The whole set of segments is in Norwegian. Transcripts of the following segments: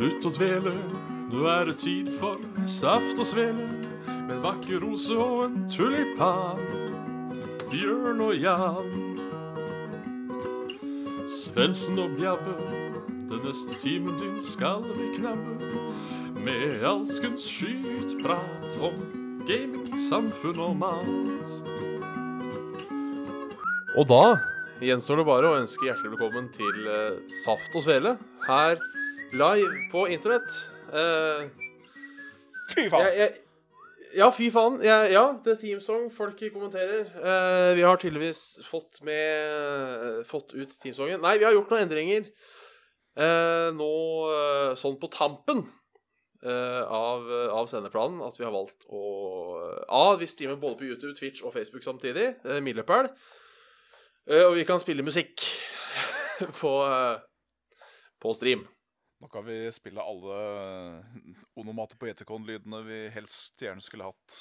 Slutt å dvele, nå er det tid for saft og svele. Med en vakker rose og en tulipan. Bjørn og Jan. Svendsen og Bjabbe, den neste timen din skal vi knabbe. Med alskens skytprat om gaming, samfunn og mat. Og da gjenstår det bare å ønske hjertelig velkommen til eh, Saft og Svele her live på internett. Eh, Fy faen. jeg, jeg, ja, fy faen. Jeg, ja, det er teamsong folk kommenterer. Eh, vi har tydeligvis fått med Fått ut teamsongen. Nei, vi har gjort noen endringer eh, nå eh, sånn på tampen eh, av, av sendeplanen at vi har valgt å A. Vi streamer både på YouTube, Twitch og Facebook samtidig. Eh, Milepæl. Eh, og vi kan spille musikk på, eh, på stream. Nå kan vi spille alle onomate på ETCON-lydene vi helst gjerne skulle hatt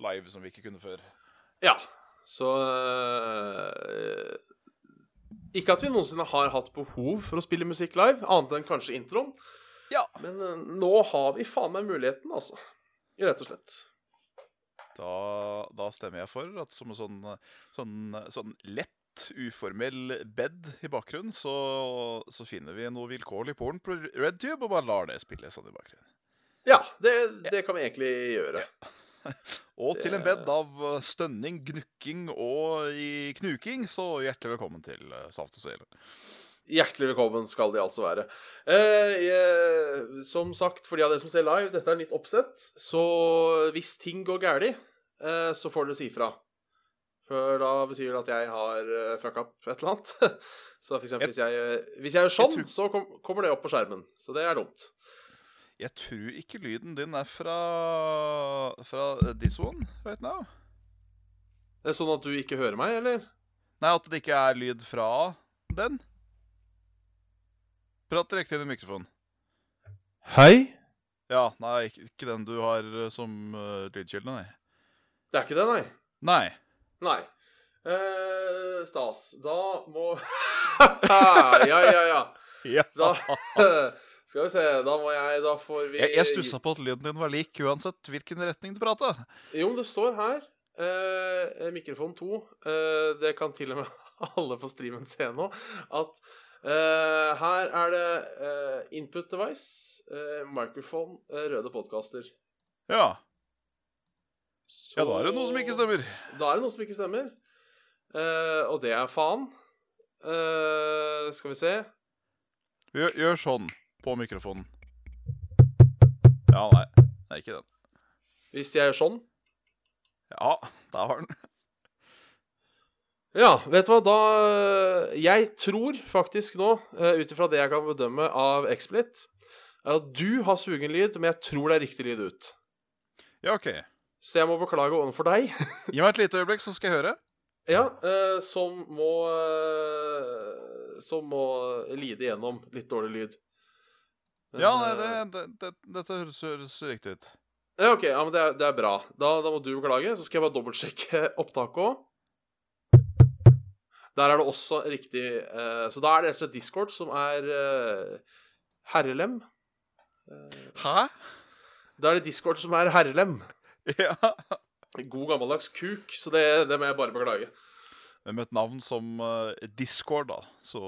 live, som vi ikke kunne før. Ja, så øh, Ikke at vi noensinne har hatt behov for å spille musikk live, annet enn kanskje introen. Ja. Men øh, nå har vi faen meg muligheten, altså. Rett og slett. Da, da stemmer jeg for at som en sånn, sånn, sånn lett, uformell bed i bakgrunnen, så, så finner vi noe vilkårlig porn på RedTube og bare lar det spille sånn i bakgrunnen. Ja, det, det kan vi egentlig gjøre. Og til en Det- bed av stønning, gnukking og i knuking, så hjertelig velkommen til eh, Saft og Svele. Hjertelig velkommen skal de altså være. Eh, jeg, som sagt, for de av dere som ser live, dette er nytt oppsett. Så hvis ting går galt, eh, så får dere si fra. For da betyr det at jeg har uh, fucka opp et eller annet. så for eksempel, hvis jeg, hvis jeg gjør sånn, Jeg tror- så kom, kommer det opp på skjermen. Så det er dumt. Jeg tror ikke lyden din er fra, fra this one right now. Det er sånn at du ikke hører meg, eller? Nei, at det ikke er lyd fra den. Prat direkte inn i mikrofonen. Hei? Ja, nei, ikke, ikke den du har eh, som uh, lydkilde, nei. Det er ikke det, nei. Nei. Nei. Eh, stas. Da må Ja, ja, ja. Ja. Da Skal vi se, da må jeg Da får vi Jeg, jeg stussa på at lyden din var lik uansett hvilken retning du prata. Jo, det står her eh, Mikrofon 2. Eh, det kan til og med alle på streamen se nå. At eh, her er det eh, input device, eh, microphone, eh, røde podkaster. Ja. Ja, da er det noe som ikke stemmer. Da er det noe som ikke stemmer. Uh, og det er faen. Uh, skal vi se. Gjør, gjør sånn på mikrofonen. Ja, nei. Nei, ikke den. Hvis jeg gjør sånn Ja, der var den. Ja, vet du hva, da Jeg tror faktisk nå, ut ifra det jeg kan bedømme av XSplit, er at du har sugenlyd, men jeg tror det er riktig lyd ut. Ja, OK. Så jeg må beklage overfor deg. Gi meg et lite øyeblikk, så skal jeg høre. ja, eh, som må eh, Som må lide gjennom litt dårlig lyd. Men, Ja, nei, eh, det, det, det, dette høres, høres riktig ut. Ja, OK, ja, men det er, det er bra. Da, da må du beklage. Så skal jeg bare dobbeltsjekke opptaket òg. Der er det også riktig eh, Så da er det rett og slett Discord som er eh, herrelem. Hæ? Da er det Discord som er herrelem. Ja. God gammeldags kuk, så det, det må jeg bare beklage. Men med et navn som uh, Discord, da, så,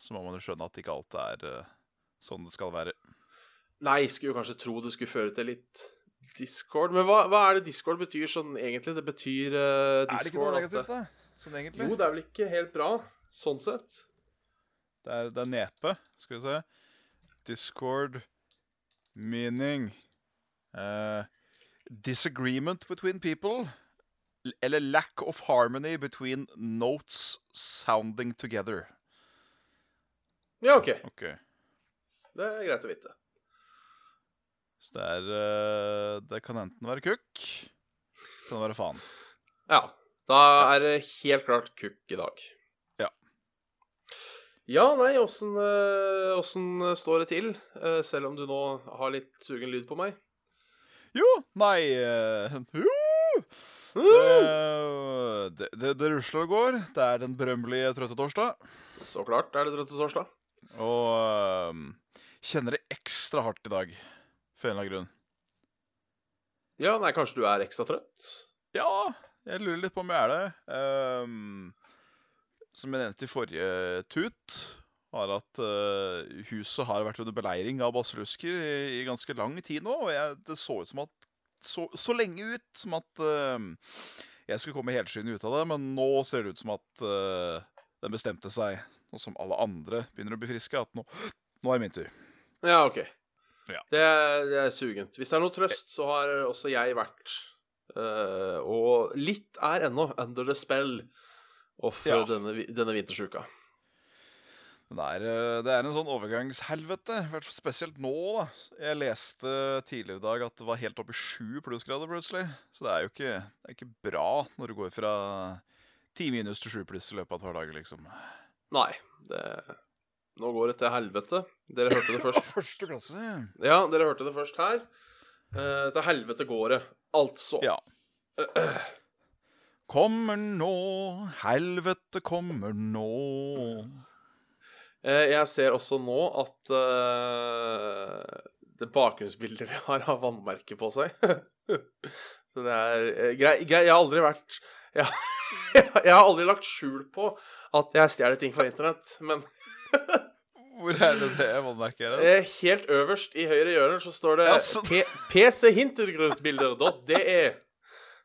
så må man jo skjønne at ikke alt er uh, sånn det skal være. Nei, skulle jo kanskje tro det skulle føre til litt Discord. Men hva, hva er det Discord betyr sånn egentlig? Det betyr uh, Discord at det- da? Sånn egentlig? Jo, det er vel ikke helt bra, sånn sett. Det er, det er nepe. Skal vi se. Discord meaning eh, Disagreement between people. Eller lack of harmony between notes sounding together. Ja, OK. okay. Det er greit å vite. Så det er eh, Det kan enten være kukk, kan være faen. Ja. Da er det helt klart kukk i dag. Ja. Ja, nei, åssen eh, står det til? Eh, Selv om du nå har litt sugen lyd på meg? Jo, nei uh, Jo! Uh! Det, det, det rusler og går. Det er den berømmelige trøtte torsdag. Så klart er det trøtte torsdag. Og uh, kjenner det ekstra hardt i dag. For en eller annen grunn. Ja, nei, kanskje du er ekstra trøtt? Ja, jeg lurer litt på om jeg er det. Ehm, som jeg nevnte i forrige tut, var at uh, huset har vært under beleiring av basillusker i, i ganske lang tid nå. Og jeg, det så ut som at så, så lenge ut som at uh, jeg skulle komme helskinnet ut av det, men nå ser det ut som at uh, den bestemte seg, nå som alle andre begynner å bli friske, at nå, nå er det min tur. Ja, OK. Ja. Det, er, det er sugent. Hvis det er noe trøst, så har også jeg vært Og litt er ennå under the spell of Ja. denne, denne vintersjuka. Det er, eh, det er en sånn overgangshelvete, spesielt nå. da. Jeg leste tidligere i dag at det var helt oppe i sju plussgrader plutselig. Så det er jo ikke, det er ikke bra når du går fra ti minus til sju pluss i løpet av et par dager, liksom. Nei, det Nå går det til helvete. Dere hørte det først. Første klasse. Ja, dere hørte det først her. Uh, til helvete går det. Altså. Ja. Kommer nå, helvete kommer nå. Eh, jeg ser også nå at eh, det bakgrunnsbildet vi har, har vannmerke på seg. Så det er eh, grei. Jeg har aldri vært jeg, jeg har aldri lagt skjul på at jeg stjeler ting fra internett, men Hvor er det det vannmerket er? helt øverst i høyre hjørne så står det Ja, så- P-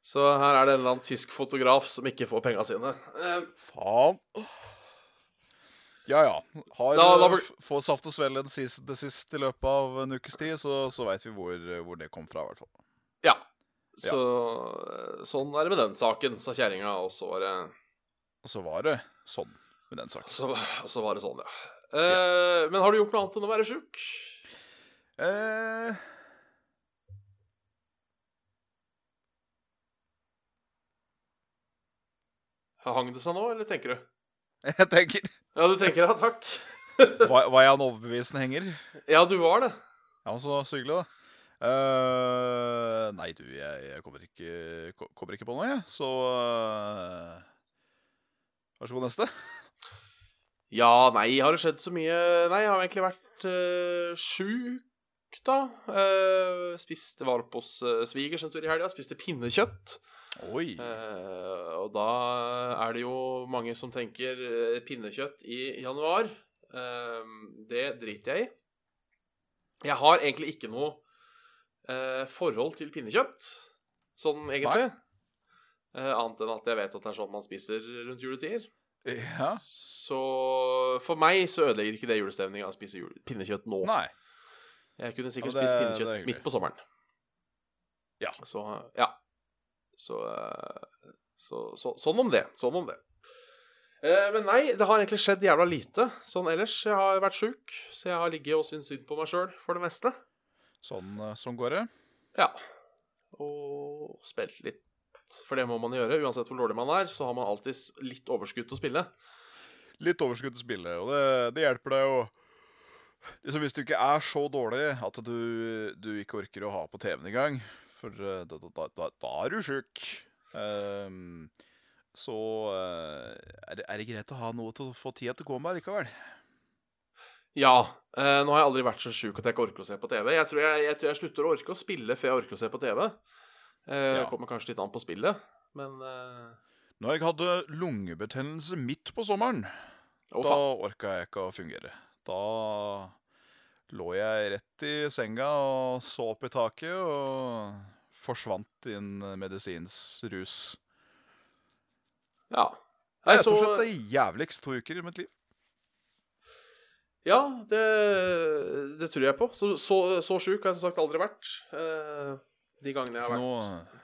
Så her er det en eller annen tysk fotograf som ikke får penga sine. Faen. Ja ja. Har Da- da eh, Få saft og svele det siste, sist i løpet av en ukes tid, så, så veit vi hvor, hvor det kom fra, i hvert fall. Ja. Så sånn er det med den saken, sa kjerringa, og så var det Og så var det sånn med den saken. så, så var det sånn, ja. Eh, Men har du gjort noe annet enn å være sjuk? Eh, Hang det seg nå, eller tenker du? jeg tenker Ja, du tenker ja, takk. Var, var jeg en overbevisende henger? Ja, du var det. Ja, men så, så hyggelig, da. Uh, nei, du, jeg, jeg kommer, ikke, kommer ikke på noe, jeg. Så uh, Vær så god, neste. Ja, nei, har det skjedd så mye Nei, jeg har egentlig vært uh, sjuk, da. Uh, spiste Var oppe hos uh, svigers en tur i helga, spiste pinnekjøtt. Oi. Eh, og da er det jo mange som tenker eh, pinnekjøtt i januar. Eh, det driter jeg i. Jeg har egentlig ikke noe eh, forhold til pinnekjøtt, sånn egentlig. Eh, annet enn at jeg vet at det er sånn man spiser rundt juletider. Ja. Så for meg så ødelegger ikke det julestemninga å spise jule pinnekjøtt nå. Nei. Jeg kunne sikkert Ja, det- spist pinnekjøtt midt på sommeren. Ja. Så ja. Så, eh, så, så Sånn om det. Sånn om det. Eh, men nei, det har egentlig skjedd jævla lite sånn ellers. Jeg har vært sjuk, så jeg har ligget og syntes synd på meg sjøl for det meste. Sånn, eh, sånn går det. Ja. Og spilt litt. For det må man gjøre. Uansett hvor dårlig man er, så har man alltid litt overskudd til å spille. Litt overskudd til spille og det, det hjelper deg jo liksom Hvis du ikke er så dårlig at du, du ikke orker å ha på TV-en engang, for eh, da, da, da, da er du sjuk, Um, så eh, er, det, er det greit å ha noe til å få tida til å gå med likevel. Ja. Eh, nå har jeg aldri vært så sjuk at jeg ikke orker å se på TV. Jeg tror jeg, jeg, tror jeg slutter å orke å spille før jeg orker å se på TV. Eh, Ja. Kommer kanskje litt an på spillet, men eh, Når jeg hadde lungebetennelse midt på sommeren, oh, da orka jeg ikke å fungere. Da lå jeg rett i senga og så opp i taket og forsvant i en medisins rus. Ja. Det er rett og slett det jævligste to uker i mitt liv. Ja, det, det tror jeg på. Så, så, så sjuk har jeg som sagt aldri vært. Eh, de gangene jeg har vært Nå,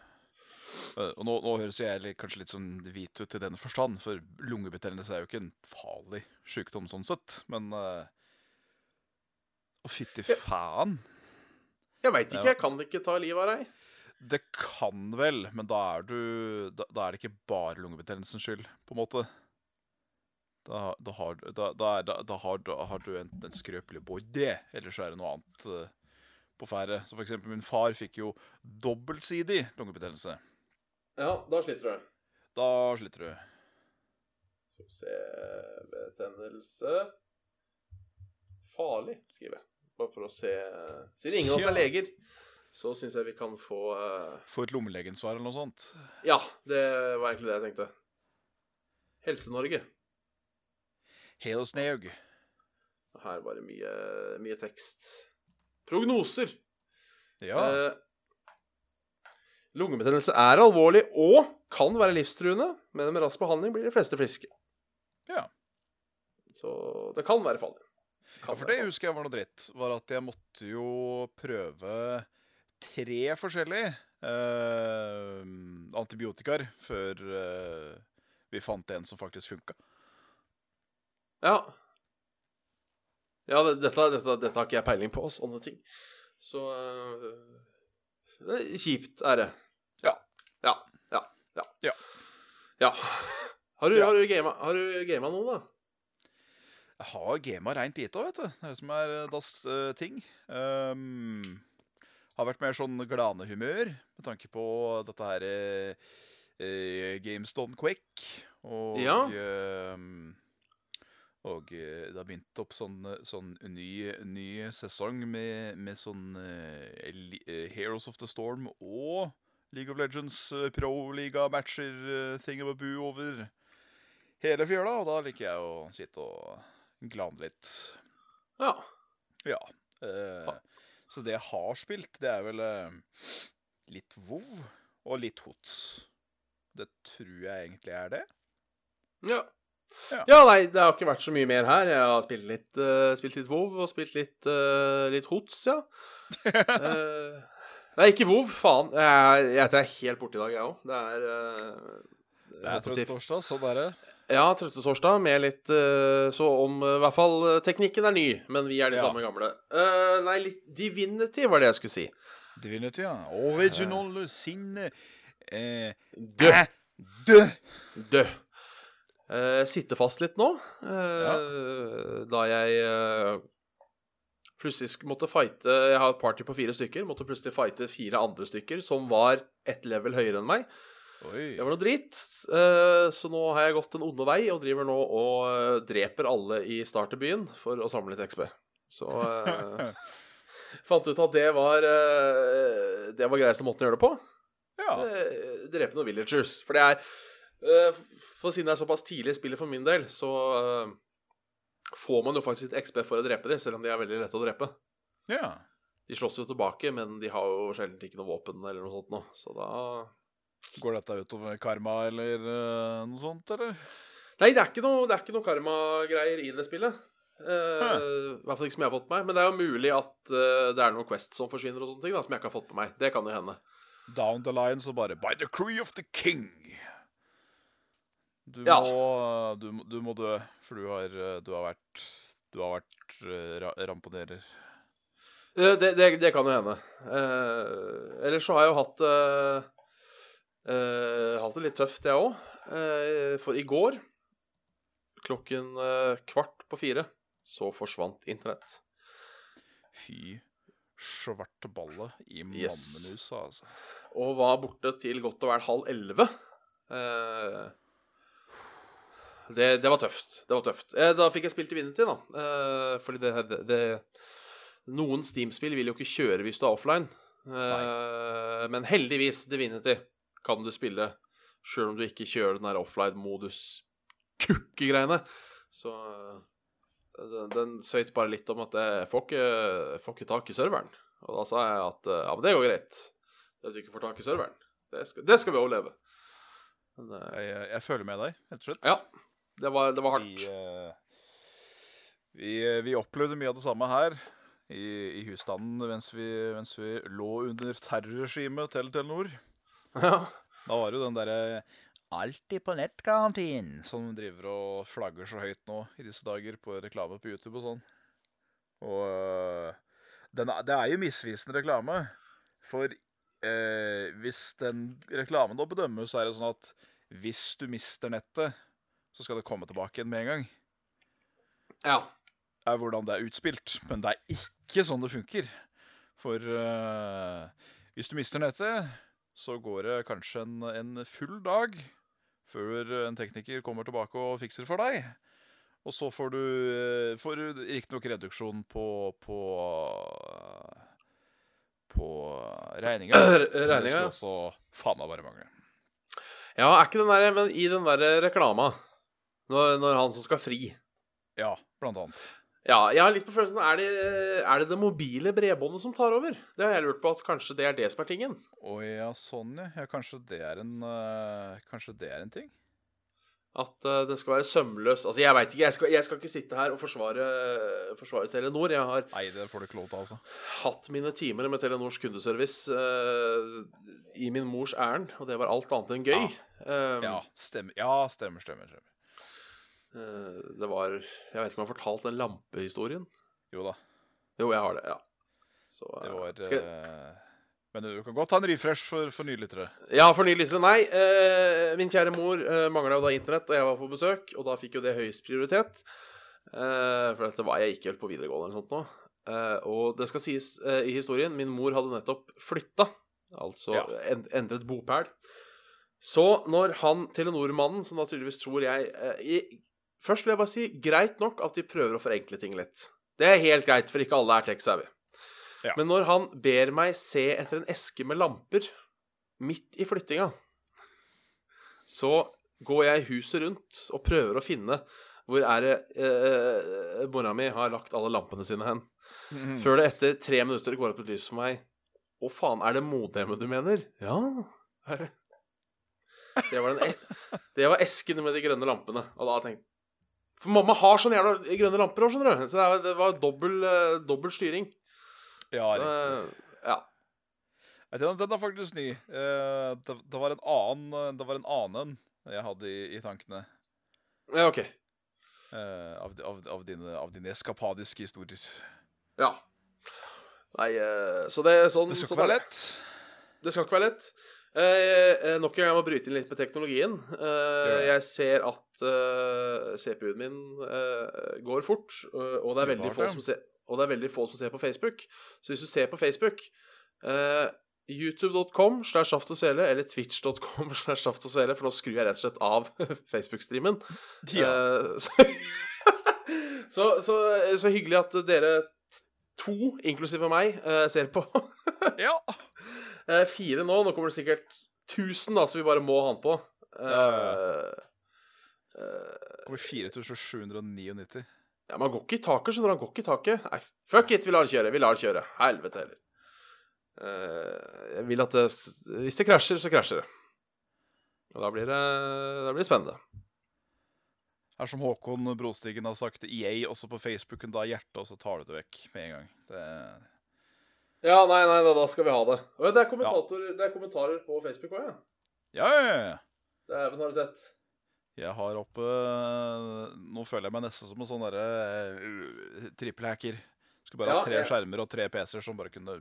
Eh, og nå, nå høres jeg kanskje litt sånn hvit ut i den forstand, for lungebetennelse er jo ikke en farlig sykdom sånn sett, men eh, Å, fytti faen. Jeg veit ikke, jeg kan ikke ta livet av deg. Det kan vel, men da er du Da, da er det ikke bare lungebetennelsens skyld, på en måte. Da, da, har, du- da, da, da, da, har, har du enten en skrøpelig body, eller så er det noe annet uh, på ferde. Så for eksempel min far fikk jo dobbeltsidig lungebetennelse. Ja, da sliter du. Da sliter du. Skal vi se Betennelse Farlig, skriver jeg. Bare for å se Siden ingen av oss er leger, så syns jeg vi kan få uh... Få et lommelegensvar eller noe sånt. Ja, det var egentlig det jeg tenkte. Helse-Norge. Helosnaug. Her var det mye, mye tekst. Prognoser. Ja. Uh, lungebetennelse er alvorlig og kan være livstruende, men med rask behandling blir de fleste friske. Ja. Så det kan være farlig. ja, Kan for være det husker jeg var noe dritt. Var at jeg måtte jo prøve tre forskjellige uh, antibiotikaer før uh, vi fant en som faktisk funka. Ja. Ja, det, dette, dette, dette har ikke jeg peiling på, sånne ting. Så uh, det er Kjipt er det. Ja. Ja. Ja. Ja. Ja. ja. Har du, Ja. har du gama, har du gama noe, da? Jeg har gama reint lite òg, vet du. Det er det som er das eh, ting. Um, har vært mer sånn glanehumør med tanke på dette her eh, Games Done Quick. Og Ja. ehm, og eh, det har begynt opp sånn, sånn ny, ny sesong med, med sånn eh, eh, Heroes of the Storm og League of Legends pro-liga-matcher thingamaboo over hele fjøla. Og da liker jeg å sitte og glane litt. Ja. Ja. eh, Ja. Så det jeg har spilt, det er vel eh, litt vov og litt HOTS. Det tror jeg egentlig er det. Ja. Ja. ja, nei, det har ikke vært så mye mer her. Jeg har spilt litt, uh, spilt litt WoW og spilt litt, uh, litt HOTS, ja. uh, nei, ikke WoW, faen. Jeg, jeg er helt borte i dag, jeg òg. Det er uh, Det er trøtt torsdag, sånn er det. Ja, Trøttetorsdag med litt eh, Så om eh, i hvert fall eh, teknikken er ny, men vi er de Ja. samme gamle. Nei, litt Divinity var det jeg skulle si. Divinity, ja. Original sinne Dø. Dø! Dø. Sitte fast litt nå. ja. Da jeg plutselig måtte fighte Jeg har et party på fire stykker. Måtte plutselig fighte fire andre stykker som var ett level høyere enn meg. Oi. Det var noe dritt. eh, så nå har jeg gått den onde vei og driver nå og eh, dreper alle i starterbyen for å samle litt XP. Så eh, fant ut at det var Det var greieste måten å gjøre det på. Ja. Drepe noen villagers. For det er For siden det er såpass tidlig i spillet for min del, så får man jo faktisk litt XP for å drepe dem, selv om de er veldig lette å drepe. ja. De slåss jo tilbake, men de har jo sjelden ikke noe våpen eller noe sånt nå, så da Går dette utover karma eller uh, noe sånt, eller? Nei, det er ikke noe, det er ikke noe karma-greier i det spillet. Uh, I hvert fall ikke som jeg har fått med meg. Men det er jo mulig at uh, det er noen Quest som forsvinner og sånne ting da, som jeg ikke har fått med meg. Det kan jo hende. Down the line så bare By the crew of the king. Du Ja. må du, du må dø, for du har, du har vært Du har vært ra ramponerer. Det, det, det kan jo hende. Uh, ellers så har jeg jo hatt eh, eh, Hatt det litt tøft, jeg òg. for i går, klokken uh, kvart på fire, så forsvant internett. Fy svarte ballet i Yes. mammenusa, altså. Og var borte til godt og vel halv elleve. Uh, det, det var tøft. Det var tøft. Eh, da fikk jeg spilt Divinity, da. Eh, fordi det, det, det Noen Steam-spill vil jo ikke kjøre hvis du er offline. Eh, men heldigvis, Divinity kan du spille sjøl om du ikke kjører den der offline-modus-kukke-greiene. Så eh, den, den søyt bare litt om at jeg får ikke, jeg får ikke tak i serveren. Og da sa jeg at eh, ja, men det går greit. At du ikke får tak i serveren. Det skal, det skal vi overleve. Men eh, Jeg, jeg, jeg føler med deg, helt slutt. ja, det var, det var Vi, hardt. vi, eh, vi opplevde mye av det samme her i, i husstanden mens vi, mens vi lå under terrorregimet til Telenor. Ja. Da var det jo den derre Alltid på nettgarantien som driver og flagger så høyt nå i disse dager på reklame på YouTube og sånn. Og øh, den det er jo misvisende reklame. For eh, hvis den reklamen da bedømmes, så er det sånn at hvis du mister nettet, så skal det komme tilbake igjen med en gang. ja. er hvordan det er utspilt. Men det er ikke sånn det funker. For uh, hvis du mister nettet, så går det kanskje en, en full dag før en tekniker kommer tilbake og fikser for deg. Og så får du, eh, får du riktignok reduksjon på på, på regninga. Det Regninga. skulle også faen meg bare mangle. Ja, er ikke den der Men i den der reklama, når, når han som skal fri Ja, blant annet. Ja, jeg har litt på følelsen Er det er det, det mobile bredbåndet som tar over? Det har jeg lurt på, at kanskje det er det som er tingen. Å ja, sånn ja. ja. Kanskje det er en uh, Kanskje det er en ting? At uh, det skal være sømløst Altså, jeg veit ikke. Jeg skal, jeg skal ikke sitte her og forsvare, forsvare Telenor. Jeg har Nei, det får du ikke lov til, altså. hatt mine timer med Telenors kundeservice uh, i min mors ærend, og det var alt annet enn gøy. Um, Ja, stemmer. Ja, stemmer, stemmer. stemmer. Eh, det var Jeg vet ikke om jeg har fortalt den lampehistorien. Jo da, Jo, jeg har det, ja. Så, det eh, var skal, eh, Men du kan godt ta en refresh for, for nye lyttere. Ja, for nye lyttere. Nei, eh, min kjære mor eh, mangla jo da internett, og jeg var på besøk, og da fikk jo det høyest prioritet. Eh, for dette var jeg ikke helt på videregående eller sånt nå. Eh, og det skal sies i historien, min mor hadde nettopp flytta, altså Ja. end, endret bopæl. Så når han Telenor-mannen, som da tydeligvis tror jeg i, Først vil jeg bare si greit nok at de prøver å forenkle ting litt. Det er helt greit, for ikke alle er tech-savvy. Ja. Men når han ber meg se etter en eske med lamper midt i flyttinga, så går jeg huset rundt og prøver å finne hvor er det eh, mora mi har lagt alle lampene sine hen. Mm. Før det etter tre minutter går opp et lys for meg. Å, faen, er det modemet du mener? Ja, er det. Det var, den e det var esken med de grønne lampene. Og da tenkte For mamma har sånne jævla grønne lamper òg, skjønner du. Så det, var- det var dobbel, eh, dobbel styring. Ja, Så, riktig. ja. Vet du, Den er faktisk ny. Eh, det, det var en annen eh, Det var en annen jeg hadde i, i tankene. ja, OK. av, av, av, dine, av dine eskapadiske historier. Ja. Nei, så det er sånn Det skal sånn ikke være er lett. Det skal ikke være lett. Eh, eh, nok en gang må jeg bryte inn litt med teknologien. Eh, jeg ser at eh, CPU-en min eh, går fort, og, og, det er veldig få som ser, og det er veldig få som ser på Facebook. Så hvis du ser på Facebook eh, YouTube.com slash Saft og Svele eller Twitch.com slash Saft og Svele, for nå skrur jeg rett og slett av Facebook-streamen. Ja. Eh, så, så, så, så hyggelig at dere to, inklusive meg, eh, ser på. ja. Eh, fire nå. Nå kommer det sikkert 1000, da, så vi bare må ha den på. Uh, Ja, eh, kommer 4799. ja, Man går ikke i taket, skjønner du. Han går ikke i taket. Nei, fuck it, vi lar den kjøre. Vi lar den kjøre. Helvete heller. Uh, jeg vil at det Hvis det krasjer, så krasjer det. Og da blir det, da blir det spennende. Her som Håkon Brostigen har sagt EA også på Facebooken, da hjertet, og så tar du det vekk med en gang. Det, Ja, nei, nei, da, da skal vi ha det. Og det er, det er kommentarer på Facebook òg, ja. ja, ja, ja. Dæven, har du sett? Jeg har oppe Nå føler jeg meg nesten som en sånn derre uh, trippelhacker. Skulle bare Ja, ha tre jeg... skjermer og tre PC-er som bare kunne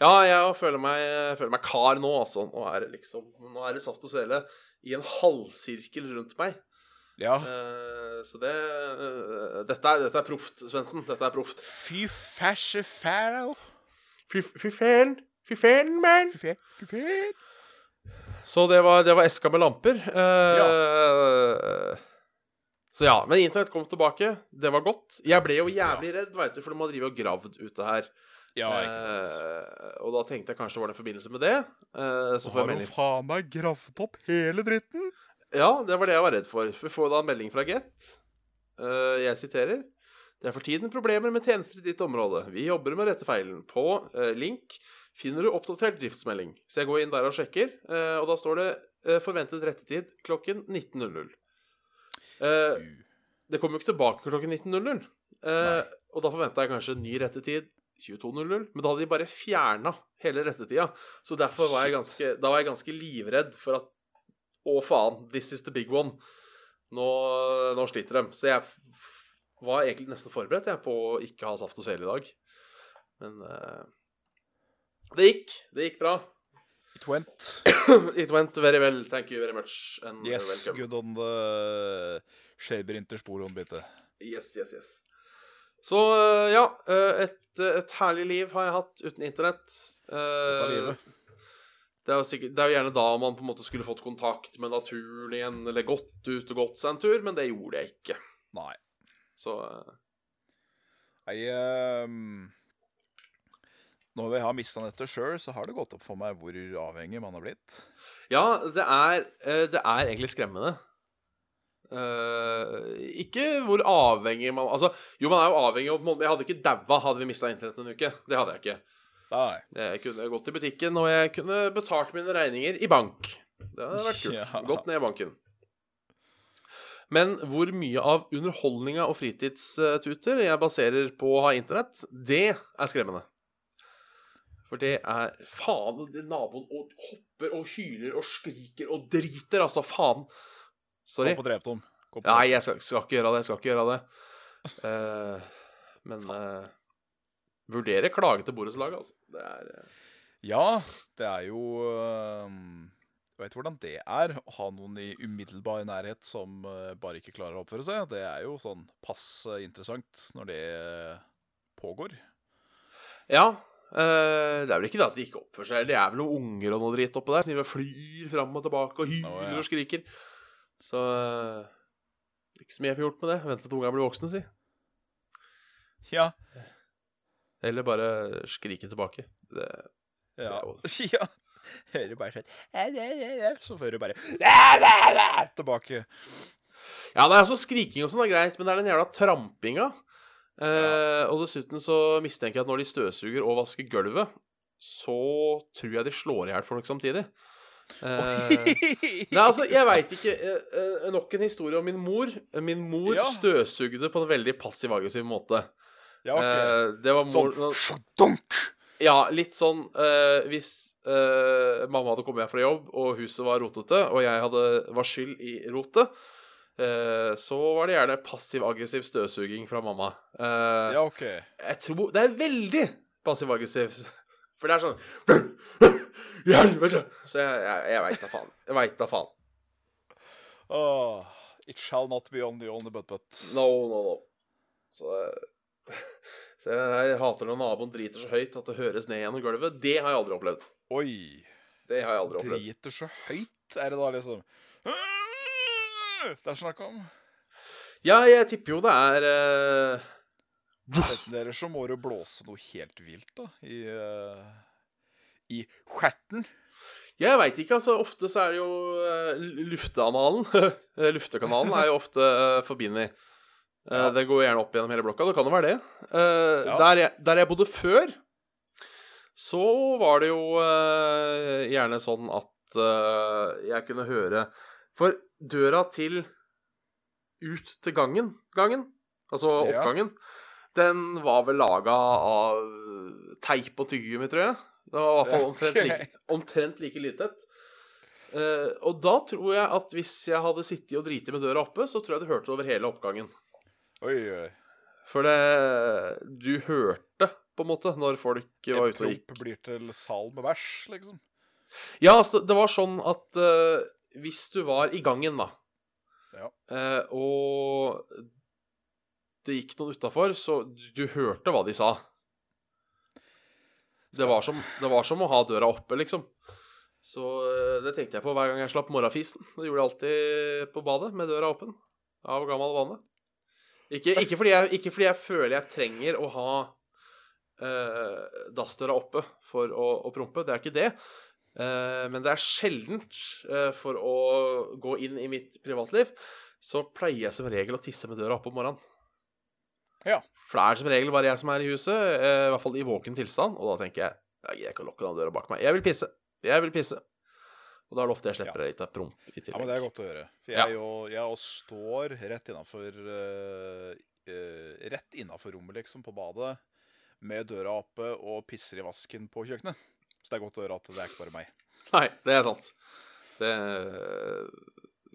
Ja, jeg føler meg, føler meg kar nå, altså. Nå er det liksom Nå er det saft og svele i en halvsirkel rundt meg. Ja. Uh, så det uh, Dette er, dette er proft, Svendsen. Dette er proft. Fy fæsje fæl. Fy fy fælen. Fy fæl, man. Fy fæl. fy fæl. Så det var, det var eska med lamper. Ja Så ja. Men internett kom tilbake. Det var godt. Jeg ble jo jævlig redd, veit du, for de har drevet og gravd ute her. Ja, ikke sant. Eh, og da tenkte jeg kanskje det var det en forbindelse med det. Uh, så får jeg melding. Har du faen meg gravd opp hele dritten? Ja, det var det jeg var redd for. Vi får da en melding fra Get. Uh, jeg siterer. Det er for tiden problemer med tjenester i ditt område. Vi jobber med å rette feilen. På uh, link finner du oppdatert driftsmelding. Så jeg går inn der og sjekker, uh, og da står det forventet rettetid klokken 19.00. Eh, det kom jo ikke tilbake klokken 19.00. Eh, og da forventa jeg kanskje ny rettetid 22.00, men da hadde de bare fjerna hele rettetida. Så derfor var jeg ganske, da var jeg ganske livredd for at Å, faen, this is the big one. Nå, nå sliter de. Så jeg var egentlig nesten forberedt jeg, på å ikke ha saft og svele i dag. Men uh, det gikk. Det gikk bra. It went. It went very well. Thank you very much. And Yes, welcome. good on the Shaber Interspor bitte. Yes, yes, yes. Så øh, ja, øh, et, et herlig liv har jeg hatt uten internett. Dette livet. Det er, jo sikkert, det er jo gjerne da man på en måte skulle fått kontakt med naturen igjen, eller gått ut og gått seg en tur, men det gjorde jeg ikke. Nei. Så Jeg uh, Når vi har mista nettet sjøl, så har det gått opp for meg hvor avhengig man har blitt. Ja, det er, eh, det er egentlig skremmende. Uh, ikke hvor avhengig man Altså, jo, man er jo avhengig av Jeg hadde ikke daua hadde vi mista internett en uke. Det hadde jeg ikke. Nei. Jeg kunne gått i butikken, og jeg kunne betalt mine regninger i bank. Det hadde vært kult. Ja. Gått ned i banken. Men hvor mye av underholdninga og fritidstuter jeg baserer på å ha internett, det er skremmende. For det er Faen, det naboen og hopper og hyler og skriker og driter, altså. Faen. Sorry. Gå på dreptom. Nei, jeg skal, skal ikke gjøre det. Jeg skal ikke gjøre det. Uh, men uh, vurdere klage til borettslaget, altså. Det er eh, Ja, det er jo øhm, Jeg vet hvordan det er å ha noen i umiddelbar nærhet som øh, bare ikke klarer å oppføre seg. Det er jo sånn passe interessant når det øh, pågår. Ja. Uh, det er vel ikke det at de ikke oppfører seg. Det er vel noen unger og noe dritt oppå der. Som driver flyr fram og tilbake og hyler oh, ja. og skriker. Så uh, Ikke så mye jeg får gjort med det. Vente til ungene blir voksne, si. Ja. Eller bare skrike tilbake. Det, Ja. Det ja. Hører bare sånn Så hører du bare tilbake. Ja, nei, altså Skriking og sånn er greit, men det er den jævla trampinga. Eh, og dessuten så mistenker jeg at når de støvsuger og vasker gulvet, så tror jeg de slår i hjel folk samtidig. Eh, nei, altså, jeg veit ikke. eh, eh, nok en historie om min mor. Min mor Ja. støvsugde på en veldig passiv-aggressiv måte. Ja, ok. Eh, det var mor Sånn dunk! Ja, litt sånn eh, Hvis eh, mamma hadde kommet hjem fra jobb, og huset var rotete, og jeg hadde, var skyld i rotet, så var det gjerne passiv-aggressiv støvsuging fra mamma. Ja, OK. Jeg tror Det er veldig passiv-aggressiv. For det er sånn helvete! Så jeg, jeg, jeg veit da faen. Jeg veit da faen. Oh, it shall not be on the only but but. No, no, no. Så, så jeg, hater når naboen driter så høyt at det høres ned gjennom gulvet. Det har jeg aldri opplevd. Oi. Det har jeg aldri opplevd. Driter så høyt, er det da liksom Det er snakk om. Ja, jeg tipper jo det er Enten dere så må du blåse noe helt vilt, da. I uh, I skjerten. Jeg veit ikke, altså. Ofte så er det jo uh, lufteanalen. Luftekanalen er jo ofte uh, forbundet. Ja. Det går gjerne opp gjennom hele blokka. Det kan jo være det. Uh, Ja. der, jeg, der jeg bodde før, så var det jo uh, gjerne sånn at jeg kunne høre For døra til ut til gangen, gangen altså Ja. oppgangen, den var vel laga av teip og tyggegummi, tror jeg. Det var i hvert fall omtrent like, omtrent like lydtett. Eh, og da tror jeg at hvis jeg hadde sittet og driti med døra oppe, så tror jeg du hørte det over hele oppgangen. Oi, oi. For det Du hørte, på en måte, når folk var ute og gikk. promp blir til sal med bæsj, liksom. Ja, altså, det var sånn at uh, hvis du var i gangen, da, Ja. uh, og det gikk noen utafor, så du, du hørte hva de sa. Det var, som, det var som å ha døra oppe, liksom. Så uh, det tenkte jeg på hver gang jeg slapp morgenfisen. Det gjorde jeg alltid på badet, med døra åpen. Av gammel vane. Ikke, ikke, fordi jeg, ikke fordi jeg føler jeg trenger å ha uh, dassdøra oppe for å, å prompe. Det er ikke det. Uh, men det er sjeldent uh, for å gå inn i mitt privatliv. Så pleier jeg som regel å tisse med døra oppe om morgenen. Ja. For det er som regel bare jeg som er i huset, uh, i hvert fall i våken tilstand. Og da tenker jeg jeg gidder ikke å lukke den døra bak meg. Jeg vil pisse. Jeg vil pisse. Og da er det ofte jeg slipper litt av promp i Ja, men det er godt å gjøre. For Ja. jeg, og, jeg og står rett innafor Rett innafor rommet, liksom, på badet, med døra oppe og pisser i vasken på kjøkkenet. Så det er godt å høre at det er ikke bare meg. Nei, det er sant. Det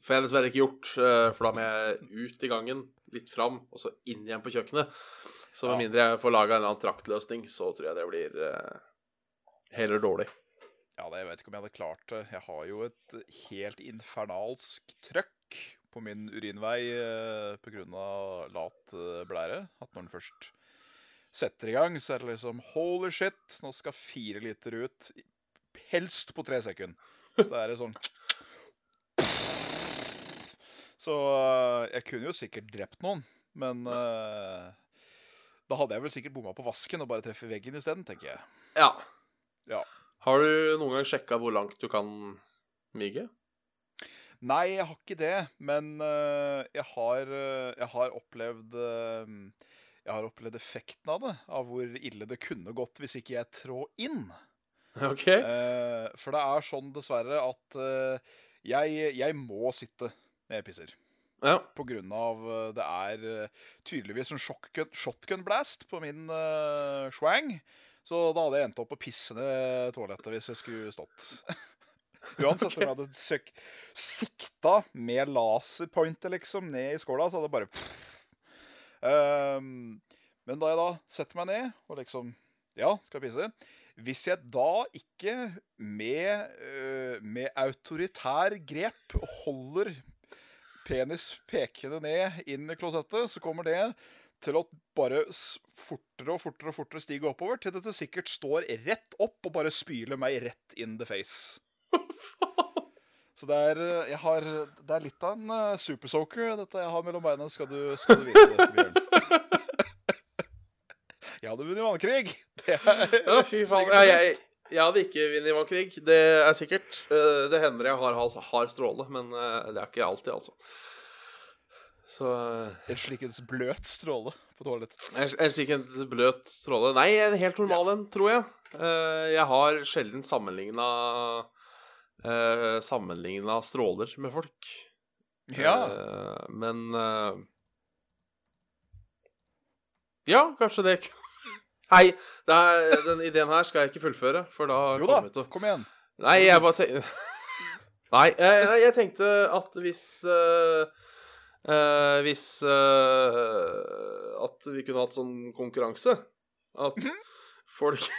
får jeg dessverre ikke gjort, eh, for da må jeg ut i gangen, litt fram, og så inn igjen på kjøkkenet. Så med Ja. mindre jeg får laga en eller annen traktløsning, så tror jeg det blir eh, heller dårlig. Ja, det, jeg vet ikke om jeg hadde klart det. Jeg har jo et helt infernalsk trøkk på min urinvei eh, pga. lat blære. At når den først setter i gang, så er det liksom Holy shit, nå skal fire liter ut helst på tre sekunder. Så det er sånn Så eh, jeg kunne jo sikkert drept noen, men eh, da hadde jeg vel sikkert bomma på vasken og bare treffet veggen isteden, tenker jeg. Ja. Ja. Har du noen gang sjekka hvor langt du kan mige? Nei, jeg har ikke det, men eh, jeg, har, eh, jeg har opplevd eh, Jeg har opplevd effekten av det, av hvor ille det kunne gått hvis ikke jeg trå inn. OK. Eh, for det er sånn, dessverre, at jeg, jeg må sitte når jeg pisser. Ja. På grunn av det er tydeligvis en shotgun, shotgun blast på min uh, swang. Så da hadde jeg endt opp på pissende toalettet hvis jeg skulle stått. Uansett om jeg hadde søk, sikta med laserpointer liksom ned i skåla, så hadde det bare um, Men da jeg da setter meg ned og liksom Ja, skal jeg pisse. Hvis jeg da ikke med, uh, med autoritær grep holder penis pekende ned inn i klosettet, så kommer det til å bare fortere og fortere og fortere stige oppover, til dette sikkert står rett opp og bare spyler meg rett in the face. Så det er, jeg har, det er litt av en uh, supersoaker, dette jeg har mellom beina, skal du, skal du vite, Bjørn. Jeg hadde vunnet vannkrig. Det er Ja, fy faen. Jeg, jeg, jeg hadde ikke vunnet vannkrig, det er sikkert. Eh, Det hender jeg har, har, har stråle, men eh, det er ikke alltid, altså. Så eh, En slik en bløt stråle på toalettet. En en bløt stråle Nei, en helt normal en, tror jeg. Eh, jeg har sjelden sammenligna uh, Sammenligna stråler med folk. Ja. Eh, men eh, Ja, kanskje det Hei, det er, den ideen her skal jeg ikke fullføre, for da Jo da, til kom igjen. Nei, jeg bare tenkte Nei, jeg, jeg tenkte at hvis eh, eh, Hvis eh, At vi kunne hatt sånn konkurranse. At folk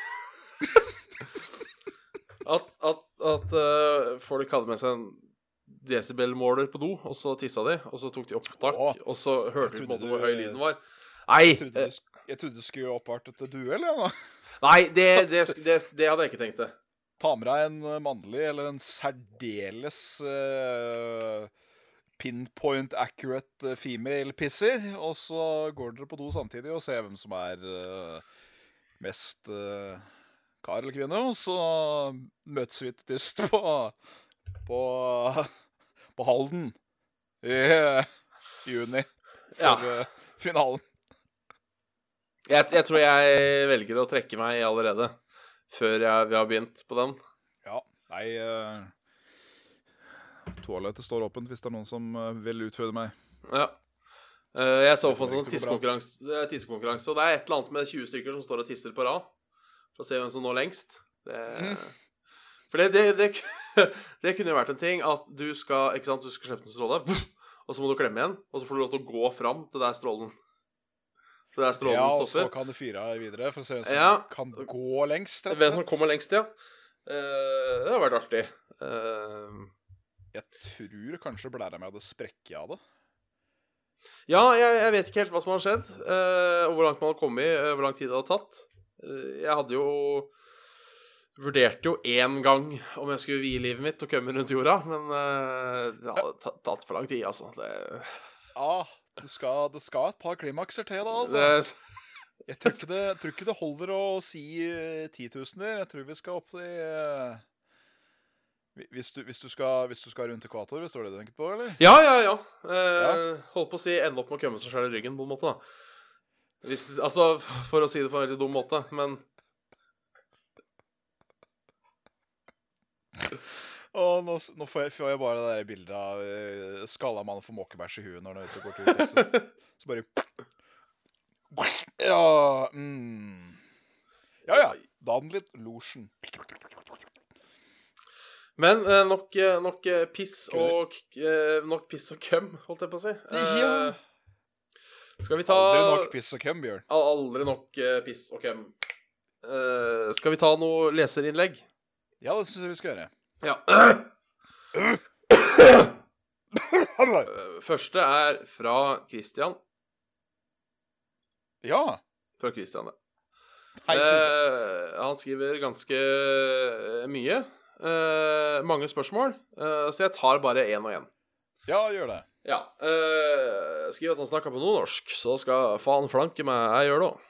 At, at, at eh, folk hadde med seg en desibelmåler på do, og så tissa de, og så tok de opptak, Åh, og så hørte de vi på en måte hvor høy lyden var. Nei! Jeg trodde, du, sk- jeg trodde du skulle oppvarte til duell. Ja, da. Nei, det, det, sk- det, det hadde jeg ikke tenkt det. Ta med deg en eh, mannlig eller en særdeles eh, pinpoint accurate eh, female pisser, og så går dere på do samtidig og ser hvem som er eh, mest eh, kar eller kvinne, og så møtes vi til dyst på, på, på Halden i juni for Ja. finalen. Jeg, jeg tror jeg velger å trekke meg allerede før jeg, vi har begynt på den. Ja, nei Toalettet står åpent hvis det er noen som eh, vil utføre meg. Ja. Eh, jeg så for en sånn tissekonkurranse, tissekonkurranse, og det er et eller annet med 20 stykker som står og tisser på rad. For å se hvem som når lengst. Det, Mm. For det, det, det, kunne jo vært en ting at du skal ikke sant, du skal slippe en stråle, og så må du klemme igjen, og så får du lov til å gå fram til der strålen Til der strålen Ja, og så kan du fyre videre for å se hvem som Ja. kan gå lengst. Hvem som kommer lengst, ja. Uh, det har vært artig. Eh, Jeg tror kanskje blæra mi hadde sprekket av det. Ja, jeg, jeg vet ikke helt hva som har skjedd, uh, og hvor langt man har kommet, uh, hvor lang tid det hadde tatt. Uh, jeg hadde jo Vurderte jo én gang om jeg skulle vie livet mitt og komme rundt jorda, men det hadde tatt, for lang tid, altså. Det, Ja, du skal, det skal et par klimakser til, da. altså. det, Jeg tror ikke det, tror ikke det holder å si titusener. Jeg tror vi skal opp til hvi- hvis, du, hvis, du skal, hvis du skal rundt ekvator, hvis det var det du tenkte på, eller? ja, ja, ja. Eh, Holdt på å si ende opp med å kømme seg sjøl i ryggen, på en måte, da. Hvis, altså, for å si det på en veldig dum måte, men Og nå, nå får, jeg, får jeg bare det der bildet av uh, skalla mann får måkebæsj i huet når han er ute og går tur. Så, Så bare Ja mm. Ja ja. Dan litt losjen. Men eh, nok, eh, nok eh, piss og Nok piss og køm, holdt jeg på å si. Ja. Skal vi ta Aldri nok piss og køm, Bjørn. Aldri nok piss og køm. Skal vi ta noe leserinnlegg? Ja, det syns jeg vi skal gjøre. Ja. Første er fra Christian. Ja. Fra Christian, ja. Eh, han skriver ganske mye. Eh, mange spørsmål. uh, så jeg tar bare én og én. ja, gjør det. Ja. Uh, skriv at han snakker på nordnorsk, så skal faen flanke meg jeg gjør det òg.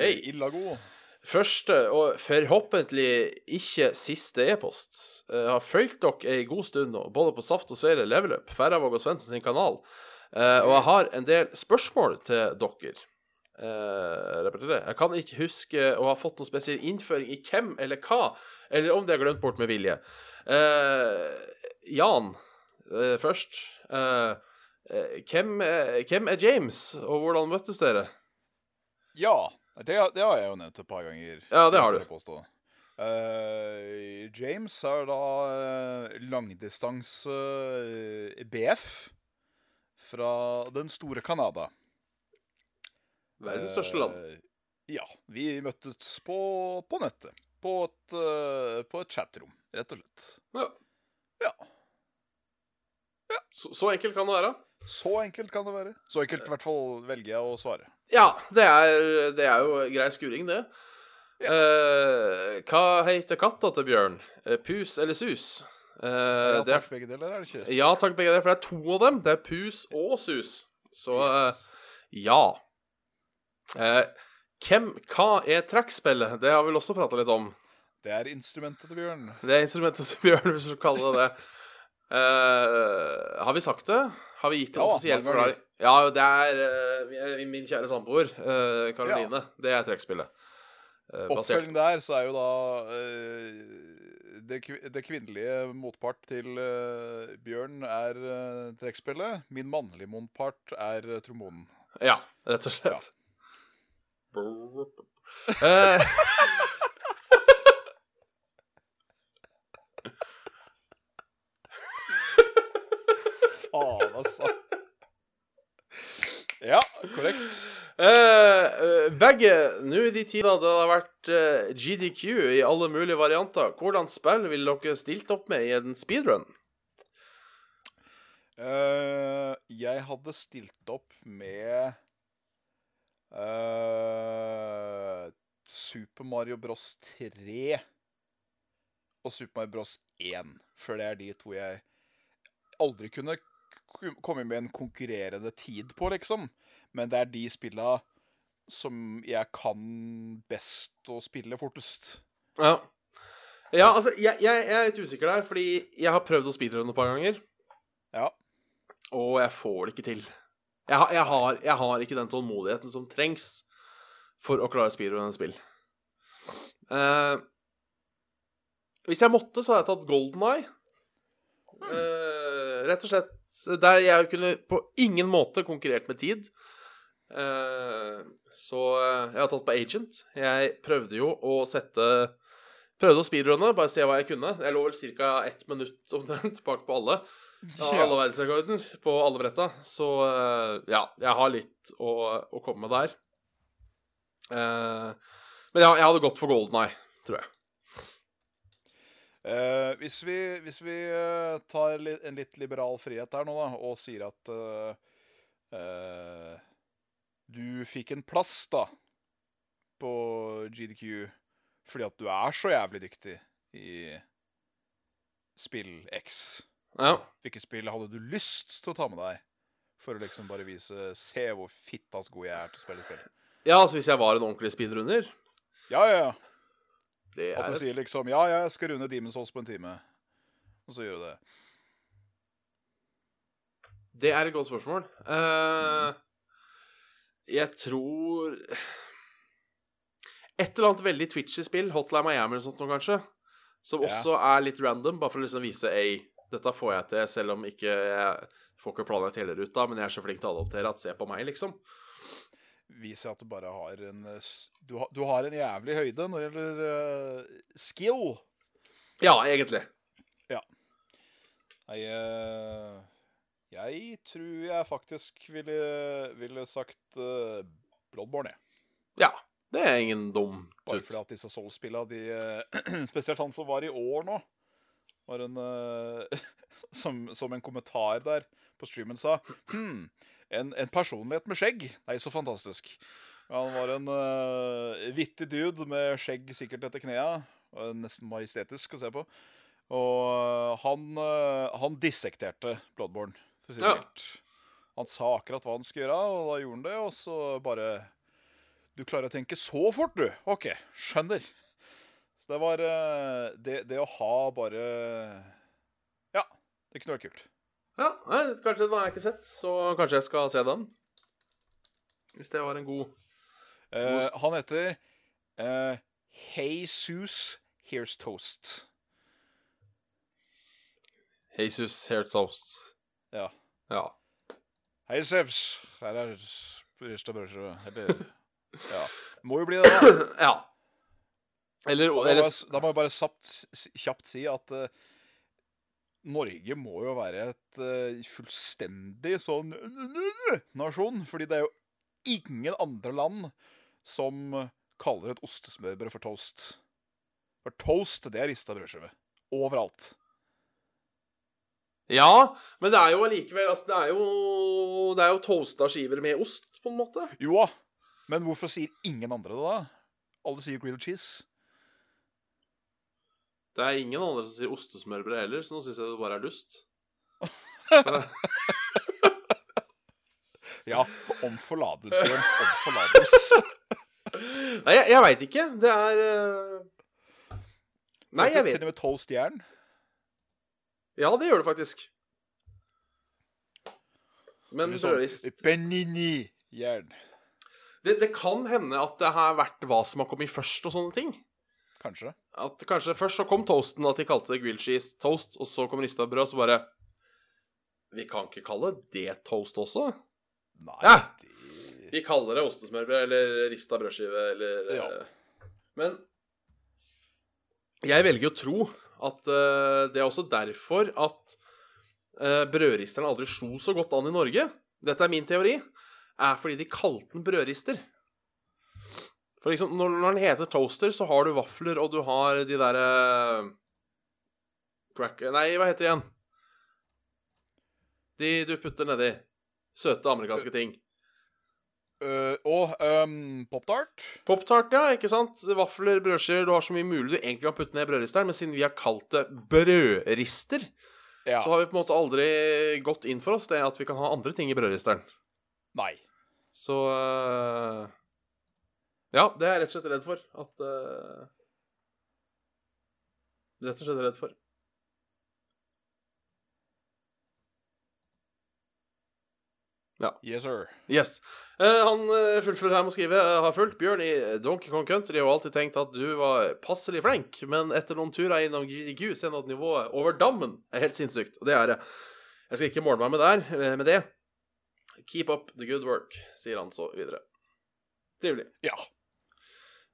hei. Illa god. Første, og forhåpentlig ikke siste e-post. Jeg har fulgt dere ei god stund nå, både på Saft og Svele Level Up, Færøyvåg og Svendsen sin kanal, og jeg har en del spørsmål til dere. Eh, jeg kan ikke huske å ha fått noen spesiell innføring i hvem eller hva, eller om det er glemt bort med vilje. Eh, Jan, eh, først. Hvem, hvem er James, og hvordan møttes dere? Ja, det, det har jeg jo nevnt et par ganger. Ja, det har du. Uh. James er da uh, langdistanse eh, BF fra den store Canada. Verdens største land. Eh, ja. Vi møttes på, på nettet. På et, eh, på et chatrom, rett og slett. Ja. Ja. Så, så enkelt kan det være. Så enkelt kan det være. Så enkelt i hvert fall velger jeg å svare. Ja, det er, det er jo grei skuring, det. Eh, hva heter katta til Bjørn? Pus eller Sus? Uh, Ja, er, takk, begge deler, er det ikke? ja takk, begge deler, for det er to av dem. Det er Pus og Sus. Så Yes. ja. Eh, hvem, hva er trekkspillet? Det har vi vel også prata litt om. Det er instrumentet til Bjørn. Det er instrumentet til Bjørn, hvis du kaller det det. Eh, har vi sagt det? Har vi gitt en Ja, offisiell forklaring? Ja, det er uh, min- kjære samboer, uh, Karoline. Det er trekkspillet. Uh, Oppfølging der så er jo da uh, det, det kvinnelige motpart til uh, Bjørn er uh, trekkspillet. Min mannlige motpart er uh, trombonen. Ja, rett og slett. Eh, Faen, altså. Ja, korrekt. eh, eh, begge, nå i de tider det har vært uh, GDQ i alle mulige varianter, hvordan spill ville dere stilt opp med i en speedrun? Uh, jeg hadde stilt opp med eh, Super Mario Bros 3 og Super Mario Bros 1. For det er de to jeg aldri kunne komme med en konkurrerende tid på, liksom. Men det er de spilla som jeg kan best å spille fortest. Ja. Ja, altså, jeg, jeg, jeg er litt usikker der, fordi jeg har prøvd å speedrunne et par ganger, Ja. og jeg får det ikke til. Jeg, har- jeg, har, jeg har ikke den tålmodigheten som trengs for å klare speedrun spill. Uh, hvis jeg måtte, så hadde jeg tatt Golden Eye. Uh, rett og slett der jeg kunne på ingen måte konkurrert med tid. Uh, så eh, jeg har tatt på Agent. Jeg prøvde jo å sette Prøvde å speedrunne, bare se hva jeg kunne. Jeg lå vel ca. ett minutt omtrent bak på alle. Ja, alle verdensrekorder på alle bretta. Så eh, ja, jeg har litt å, å komme med der. Eh, men ja, jeg hadde gått for Golden Eye, tror jeg. Eh, hvis vi, hvis vi eh, tar li en litt liberal frihet her nå, da, og sier at eh, eh, du fikk en plass, da, på GDQ fordi at du er så jævlig dyktig i spill X. Ja. Hvilket spill hadde du lyst til å ta med deg? For å liksom bare vise Se hvor fittas god jeg er til å spille spill. ja, altså hvis jeg var en ordentlig speedrunner Ja, ja, ja. Det At du sier liksom Ja, ja, jeg skal runde Demon's Souls på en time. Og så gjør du det. Det er et godt spørsmål. Eh, jeg tror Et eller annet veldig twitchy spill, Hotline Miami eller sånt noe, kanskje, som Ja. også er litt random, bare for å liksom vise Ei, dette får jeg til, selv om ikke jeg får ikke planlagt hele ruta, men jeg er så flink til å adoptere at se på meg, liksom. viser at du bare har en eh, Du, har- du har en jævlig høyde når det gjelder uh, skill. Ja, egentlig. Nei, uh, jeg tror jeg faktisk ville, ville sagt uh, Bloodborne, jeg. Ja. Det er ingen dum Bare tut. fordi at disse Soul-spilla, de Spesielt han som var i år nå, var en uh, som, som en kommentar der på streamen sa Hm, en, en personlighet med skjegg. Nei, så fantastisk. Han var en uh, vittig dude med skjegg sikkert etter knea. Nesten majestetisk å se på. Og uh, han, uh, han dissekterte Bloodborne, for å si det Ja. Han sa akkurat hva han skulle gjøre, og da gjorde han det, og så bare Du klarer å tenke så fort, du! OK, skjønner. Så det var eh, det, det å ha bare Ja, det kunne vært kult. Ja, nei, kanskje den har jeg ikke sett, så kanskje jeg skal se den. Hvis det var en god Eh, han heter eh, Jesus Here's Toast. Jesus Here's Toast. Ja. Ja. Hei, Sevs. Her er rista brødskive. Ja. Må jo bli det, da. ja. Eller, eller da må jeg bare kjapt, kjapt si at uh, Norge må jo være et uh, fullstendig sånn nasjon. Fordi det er jo ingen andre land som kaller et ostesmørbrød for toast. For toast, det er rista brødskive. Overalt. Ja, men det er jo allikevel altså, Det er jo Det er jo toasta skiver med ost, på en måte. Jo da, men hvorfor sier ingen andre det da? Alle sier grilled cheese. Det er ingen andre som sier ostesmørbrød heller, så nå syns jeg det bare er dust. Ja, om forlatelse, Bjørn. Om forlatelse. Nei, jeg, jeg veit ikke. Det er uh... Nei, jeg Til vet og med toast jern. Ja, det gjør det faktisk. Men Eller sånn brødrist Benini-jern. det, det kan hende at det har vært hva som har kommet først, og sånne ting. Kanskje. At kanskje først så kom toasten, at de kalte det grilled cheese toast, og så kom rista brød, så bare Vi kan ikke kalle det toast også? Nei, Ja. Vi kaller det ostesmørbrød eller rista brødskive eller Ja. eh, Men jeg velger å tro at uh, det er også derfor at uh, brødristeren aldri slo så godt an i Norge. Dette er min teori. Er fordi de kalte den brødrister. For liksom, når, når den heter toaster, så har du vafler, og du har de derre Crack... Nei, hva heter det igjen? De du putter nedi. Søte amerikanske ting. Uh, og um, Pop-Tart. Pop-tart, ja, ikke sant? Vafler, brødskiver, du har så mye mulig du egentlig kan putte ned i brødristeren, men siden vi har kalt det brødrister, Ja. så har vi på en måte aldri gått inn for oss det at vi kan ha andre ting i brødristeren. Nei. Så øh, Ja, det er jeg rett og slett redd for. At uh, Rett og slett redd for. Ja. Yes, sir. Yes. Uh, han uh, fullfører her med å skrive uh, har fulgt Bjørn i Donkey Kong Country og alltid tenkt at du var passelig flink, men etter noen turer innom GDQ ser nå at nivået over dammen er helt sinnssykt, og det er det. Jeg skal ikke måle meg med, der, eh, med det. Keep up the good work, sier han så videre. Trivelig. Ja.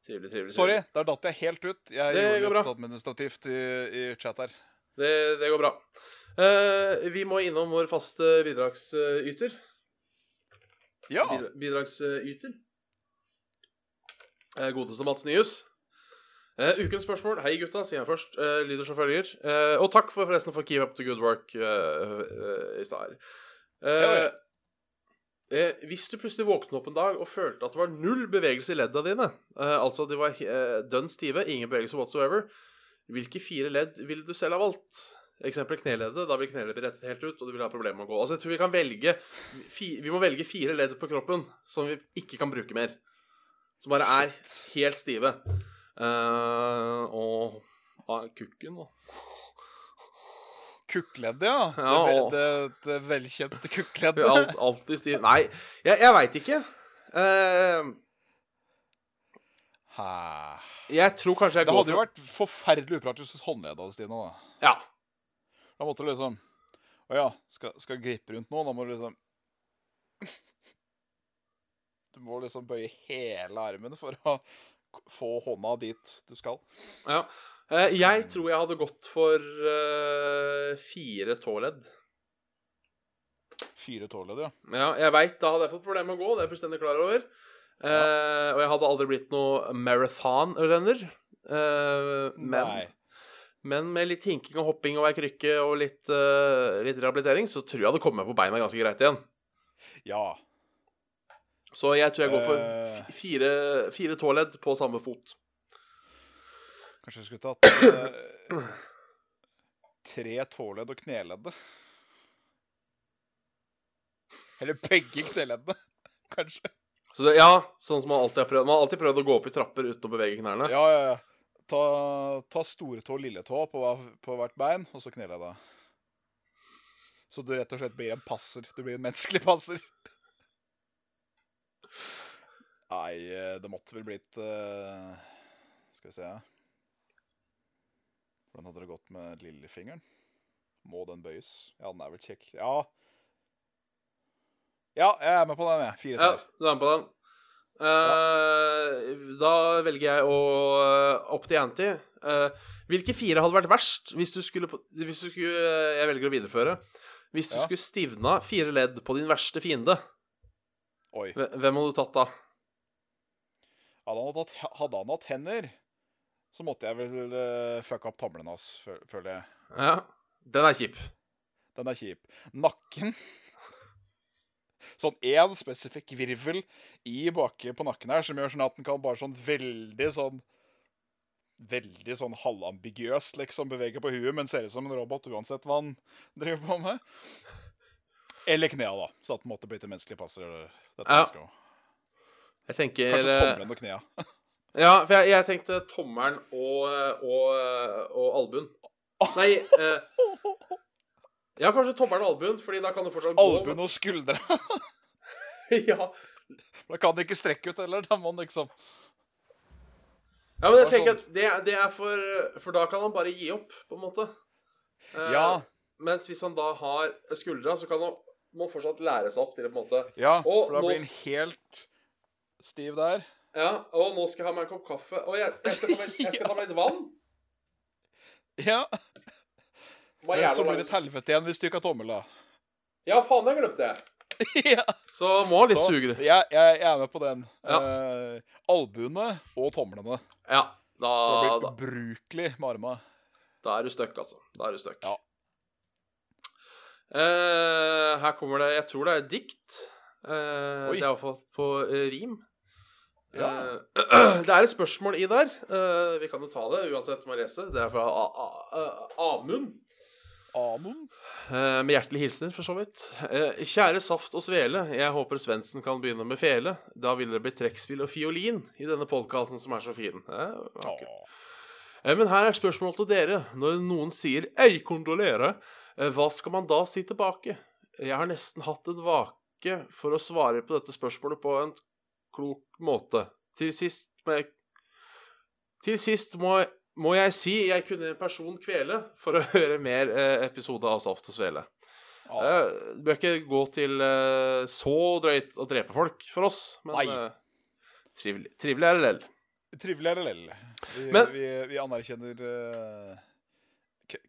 Trivelig, trivelig. Sorry, der datt jeg helt ut. Jeg Det gjorde litt administrativt i, i chat her. Det, det går bra. Uh, vi må innom vår faste bidragsyter. Ja. Bidra- bidragsyter. Uh, godeste Mats Nyhus. Uh, ukens spørsmål Hei, gutta, sier jeg først. Lyder som følger. Og takk for forresten for keep up the good work i stad her. Eh, hvis du plutselig våknet opp en dag og følte at det var null bevegelse i leddene dine, eh, altså de var eh, dønn stive, ingen bevegelse whatsoever, hvilke fire ledd ville du selv ha valgt? Eksempel kneleddet. Da vil kneleddet bli rettet helt ut, og du vil ha problemer med å gå. Altså, jeg tror vi kan velge fi, Vi må velge fire ledd på kroppen som vi ikke kan bruke mer. Som bare er helt stive. Eh, og er kukken, da? Kukkleddet, ja. Ja, det, det, det velkjente kukkleddet. alt, alltid stiv. Nei, jeg, jeg veit ikke. Uh, jeg tror kanskje jeg Det går hadde jo vært forferdelig upraktisk hvis håndleddet hadde stivna. da. Ja. Da måtte du liksom Å ja, skal, skal gripe rundt nå? Da må du liksom Du må liksom bøye hele armen for å få hånda dit du skal. ja. Eh, jeg tror jeg hadde gått for eh, fire tåledd. Fire tåledd, ja. Ja, jeg veit, da hadde jeg fått problemer med å gå, det er jeg fullstendig klar over. Eh, og jeg hadde aldri blitt noe marathonrenner. Eh, men, men med litt hinking og hopping og ei krykke og litt, uh, litt rehabilitering, så tror jeg det kommer meg på beina ganske greit igjen. Ja. Så jeg tror jeg går for fire, fire tåledd på samme fot. Kanskje jeg skulle tatt uh, tre tåledd og kneleddet. Eller begge kneleddene, kanskje. Så det, ja, sånn som man alltid har prøvd. Man har alltid prøvd å gå opp i trapper uten å bevege knærne. Ja, ja, ja. Ta, ta store tå og lille tå på, på hvert bein, og så kneleddet. Så du rett og slett blir en passer. Du blir en menneskelig passer. Nei, eh, det måtte vel blitt uh, Skal vi se Hvordan hadde det gått med lillefingeren? Må den bøyes? Ja, den er vel kjekk. Ja. Ja, jeg er med på den, jeg. Fire Ja, du er med på den. Eh, Da velger jeg å opp til Anti. Uh, hvilke fire hadde vært verst hvis du skulle, hvis du skulle Jeg velger å videreføre. Hvis du Ja. skulle stivna fire ledd på din verste fiende, Oi. hvem hadde du tatt da? Hadde han hatt, hadde han hatt hender, så måtte jeg vel uh, fucke opp tomlene hans, føler jeg. Ja, Den er kjip. Den er kjip. Nakken Sånn én spesifikk virvel i baki på nakken her, som gjør sånn at den kan bare sånn veldig sånn Veldig sånn halvambiguøst liksom bevege på huet, men ser ut som en robot uansett hva han driver på med. Eller knea, da. Så at den måtte blitt en menneskelig passer. Dette Ja. mennesket. Jeg tenker Kanskje eh, tommelen og knea. Ja, for jeg, jeg tenkte tommelen og, og, og albuen. Nei eh, Ja, kanskje tommelen og albuen, Fordi da kan du fortsatt gå Albuen og skuldra. ja. Da kan det ikke strekke ut heller. Da må den liksom ja, men jeg tenker sånn. at det, det er for For da kan han bare gi opp, på en måte. Eh, Ja. Mens hvis han da har skuldra, så kan han må fortsatt lære seg opp til det, på en måte Ja, Og for da nå blir han helt stiv der. Ja, og nå skal jeg ha meg en kopp kaffe. Og jeg, jeg, skal, ta meg, jeg skal ta meg litt vann. Ja. Men så blir det et helvete igjen hvis du ikke har tommel, da. Ja, faen, jeg glemte det. ja. Så må litt Så, sugerør. jeg, jeg, jeg er med på den. Ja. Eh, albuene og tomlene. Ja, da, Det blir ubrukelig med armene. da er du stuck, altså. Da er du stuck. Ja. Eh, her kommer det Jeg tror det er et dikt. Eh, det er iallfall på eh, rim. Ja. Eh, det er et spørsmål i der. Eh, vi kan jo ta det uansett leser. Det er fra A- A- A- Amund. Amund? Eh, med hjertelig hilsen, for så vidt. Eh, kjære Saft og Svele, jeg håper Svendsen kan begynne med fele. Da vil det bli trekkspill og fiolin i denne podkasten som er så fin. Men her er et spørsmål til dere. Når noen sier 'ei kondolere', hva skal man da si tilbake? Jeg har nesten hatt en vake for å svare på dette spørsmålet på en klok måte. Til sist må jeg Til sist må, må jeg si jeg kunne en person kvele for å høre mer eh, episode av Saft og Svele. Ja. Eh, Det bør ikke gå til eh, så drøyt å drepe folk for oss, men eh, trivelig, trivelig lell. Trivelig lell. Vi, Men- vi, vi anerkjenner uh,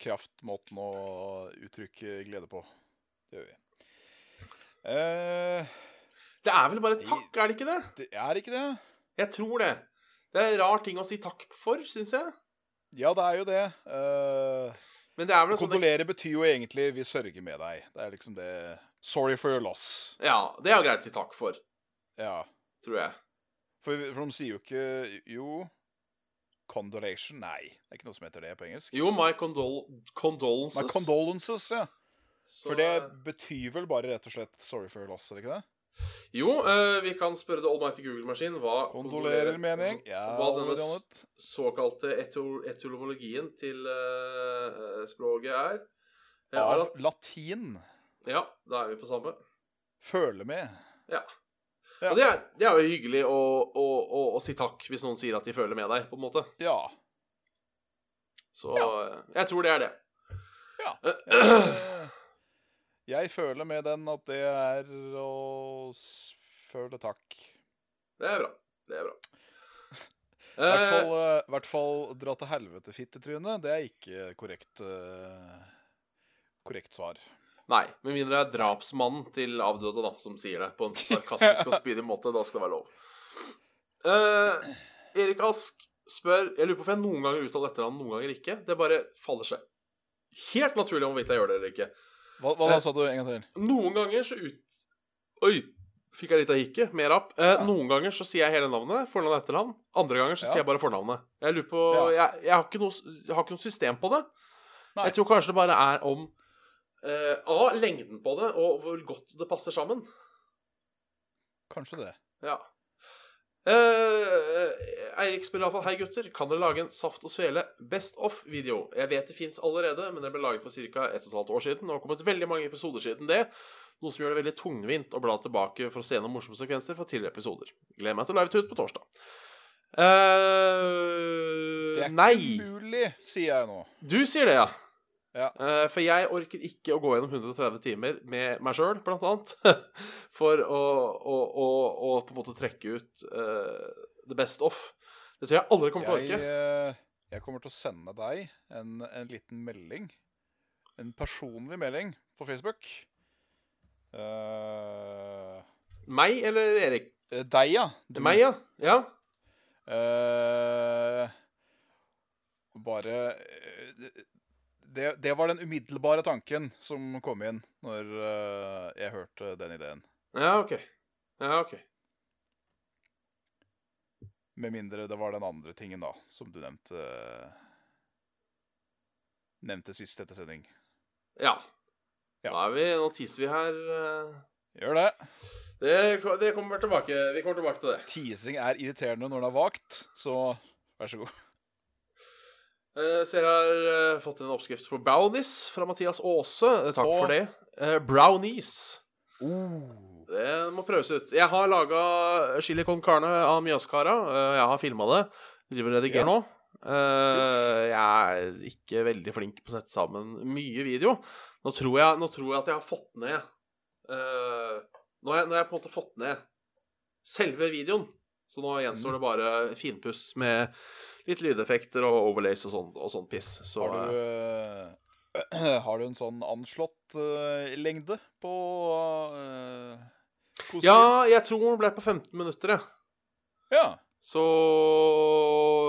kraftmåten å uttrykke glede på. Det gjør vi. Eh, Det er vel bare takk, er det ikke det? det er ikke det. Jeg tror det. Det er en rar ting å si takk for, syns jeg. Ja, det er jo det. Uh, Men det er vel en sånn kondolere betyr jo egentlig 'vi sørger med deg'. Det er liksom det Sorry for your loss. Ja, det er greit å si takk for, Ja. tror jeg. For, for de sier jo ikke Jo, condolation Nei, det er ikke noe som heter det på engelsk. Jo, my condol condolences. My condolences, ja. Så, For det betyr vel bare rett og slett 'sorry for your loss', er det ikke det? Jo, eh, vi kan spørre The Almighty Google-maskin hva Kondolerer mening. Ja, hva denne såkalte eto etologien til eh, språket er. Eh, Av at- latin. ja, da er vi på samme. Føle med. Ja. Ja. Og det er, det er jo hyggelig å, å, å, å si takk hvis noen sier at de føler med deg, på en måte. Ja. Så ja. jeg tror det er det. ja. Eh, Jeg føler med den at det er å føle takk. Det er bra. Det er bra. I hvert fall, eh, hvert fall dra til helvete, fittetryne. Det er ikke korrekt uh, korrekt svar. nei, med mindre det er drapsmannen til avdøde da, som sier det på en sarkastisk og spydig måte. Da skal det være lov. Uh, Erik Ask spør Jeg lurer på om jeg noen ganger uttaler etternavn, noen ganger ikke. Det bare faller seg helt naturlig om hvorvidt jeg gjør det eller ikke. Hva, hva sa du en gang til? Noen ganger så ut... Oi! Fikk jeg litt av hikket. Mer app. Eh, Noen ganger så sier jeg hele navnet, fornavn og etternavn. Andre ganger så Ja. sier jeg bare fornavnet. Jeg lurer på Ja. jeg, jeg, har noe, jeg har ikke noe system på det. Nei. Jeg tror kanskje det bare er om eh, A. Lengden på det, og hvor godt det passer sammen. Kanskje det. Ja. Eh, Eirik spør iallfall Hei, gutter. Kan dere lage en Saft og Svele Best of-video? Jeg vet det fins allerede, men den ble laget for ca. 1 12 år siden. Og har kommet veldig mange episoder siden det. Noe som gjør det veldig tungvint å bla tilbake for å se gjennom morsomme sekvenser fra tidligere episoder. Gleder meg til live-tut på torsdag. Uh, Det er nei. ikke mulig, sier jeg nå. Du sier det, ja. Ja. Eh, for jeg orker ikke å gå gjennom 130 timer med meg sjøl, blant annet. For å, å, å, å på en måte trekke ut uh, the best off. Det tror jeg aldri kommer til å orke. eh, jeg kommer til å sende deg en, en liten melding. En personlig melding på Facebook. Uh, Meg eller Erik? deg, ja. Du. Meg, ja. ja. Uh, bare det, det var den umiddelbare tanken som kom inn når eh, jeg hørte den ideen. Ja, OK. Ja, ok. Med mindre det var den andre tingen, da, som du nevnte Nevnte sist etter sending. Ja. Ja. Da er vi, nå teaser vi her. eh. Gjør det. Det, det kommer tilbake. Vi kommer tilbake til det. Teasing er irriterende når den er vagt, så vær så god. Eh, så jeg har eh, fått en oppskrift på brownies fra Mathias Aase. Eh, takk Å. for det. Brownies. Uh. Det må prøves ut. Jeg har laga chili con carne av mjøskara. Jeg har filma det. Driver og redigerer Ja. nå. Uh, Jeg er ikke veldig flink på å sette sammen mye video. Nå tror jeg, nå tror jeg at jeg har fått ned uh, nå, har jeg, nå har jeg på en måte fått ned selve videoen. Så nå gjenstår det bare finpuss med litt lydeffekter og overlays og sånn, og sånn piss. Så Har du, eh, har du en sånn anslått eh, lengde på uh, Ja, jeg tror den ble på 15 minutter, jeg. ja. Så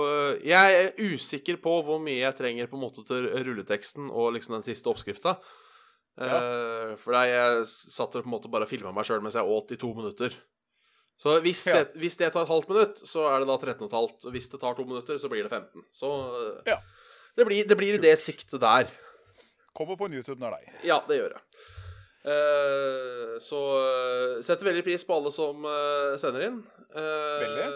øh, jeg er usikker på hvor mye jeg trenger på en måte til rulleteksten og liksom den siste oppskrifta. Eh, for jeg satt og på en måte bare filma meg sjøl mens jeg åt i to minutter. Så hvis, Ja. det, hvis det tar et halvt minutt, så er det da 13 15. Og hvis det tar to minutter, så blir det 15. Så øh, Ja. det blir, det blir det siktet der. Kommer på en YouTube nær deg. Ja, det gjør jeg. Eh, så uh, setter veldig pris på alle som eh, sender inn. Eh, Veldig.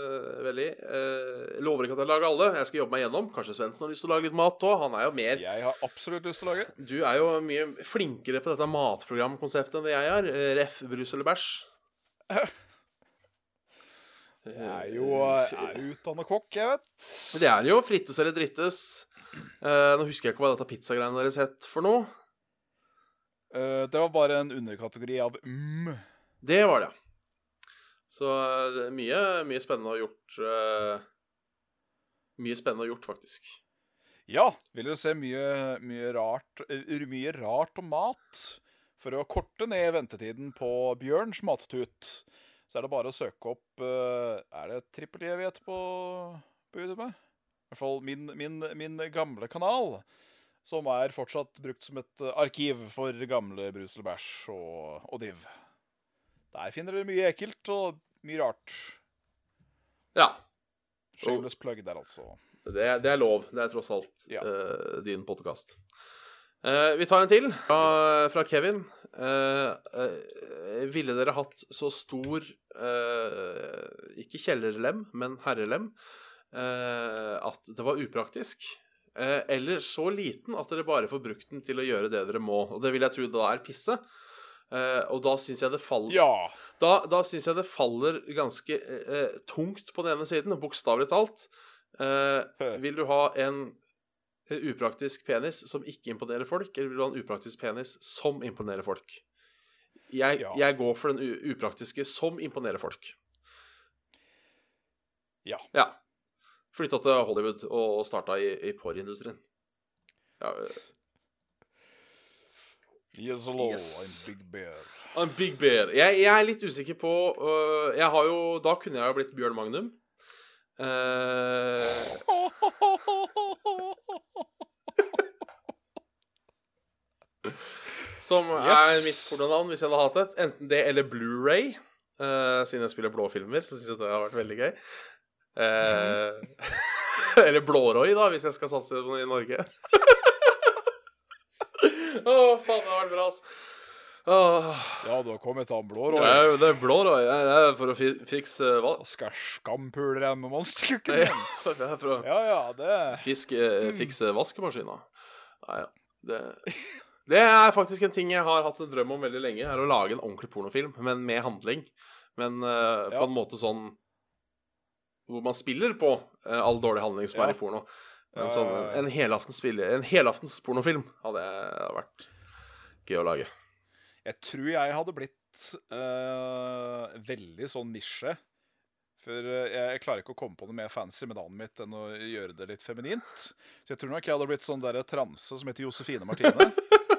veldig. Eh, lover ikke at jeg lager alle. Jeg skal jobbe meg gjennom. Kanskje Svendsen har lyst til å lage litt mat òg. Han er jo mer Jeg har absolutt lyst til å lage. Du er jo mye flinkere på dette matprogramkonseptet enn det jeg er. Eh, Ref. brus eller bæsj. Jeg er jo, jeg er utdanna kokk, jeg vet. Det er jo frittes eller drittes. Uh, nå husker jeg ikke hva dette pizzagreiene deres het for noe. Uh, det var bare en underkategori av mm. Det var det. Så eh, det er mye, mye spennende å gjort. Uh, mye spennende å gjort, faktisk. Ja, vil dere se mye, mye, rart, eh, mye rart om mat? For å korte ned ventetiden på Bjørns mattut, så er det bare å søke opp eh, Er det Trippel J vi på, på YouTube? I hvert fall min, min, min gamle kanal, som er fortsatt brukt som et eh, arkiv for gamle brus bæsj og, og div. Der finner dere mye ekkelt og mye rart. Ja. Shameless plug der, altså. Det, det er lov. Det er tross alt Ja. uh, din podkast. vi tar en til fra, fra Kevin. Eh, eh, ville dere hatt så stor eh, Ikke kjellerlem, men herrelem at det var upraktisk? Eller så liten at dere bare får brukt den til å gjøre det dere må? Og det vil jeg tro da er pisse. Uh, og da syns jeg det faller Ja. da, da syns jeg det faller ganske uh, tungt på den ene siden, bokstavelig talt. Uh, vil du ha en upraktisk penis som ikke imponerer folk, eller vil du ha en upraktisk penis som imponerer folk? Jeg, Ja. jeg går for den upraktiske som imponerer folk. Ja. Ja. Flytta til Hollywood og starta i, i porrindustrien. Ja, eh, Yes, hello, Yes. I'm Big Bear. I'm Big Bear. Jeg, jeg er litt usikker på uh, Jeg har jo Da kunne jeg jo blitt Bjørn Magnum. Eh, som er mitt pornonavn hvis jeg hadde hatt et. Enten det eller Blu-ray. Uh, siden jeg spiller blåfilmer, så syns jeg det har vært veldig gøy. Uh, eller Blåroy, da, hvis jeg skal satse på noe i Norge. Å, faen, det har vært bra, ass. Åh. Ja, du har kommet til han blå, Det Roy. er, jo- det er Blåroy. Det er for å fi fikse hva? Skal skampule deg med monsterkukken Det jeg er for å Ja, ja, det fisk, eh, fikse vaskemaskina. Nei, ja. Det, det er faktisk en ting jeg har hatt en drøm om veldig lenge, er å lage en ordentlig pornofilm, men med handling. Men uh, på Ja. en måte sånn Hvor man spiller på uh, all dårlig handling som Ja. er i porno. En, Ja, sånn, ja, ja. en En helaftens pornofilm hadde jeg vært gøy å lage. Jeg tror jeg hadde blitt uh, veldig sånn nisje. For eh, jeg, jeg klarer ikke å komme på noe mer fancy med navnet mitt enn å gjøre det litt feminint. Så jeg tror nok jeg hadde blitt sånn der transe som heter Josefine Martine.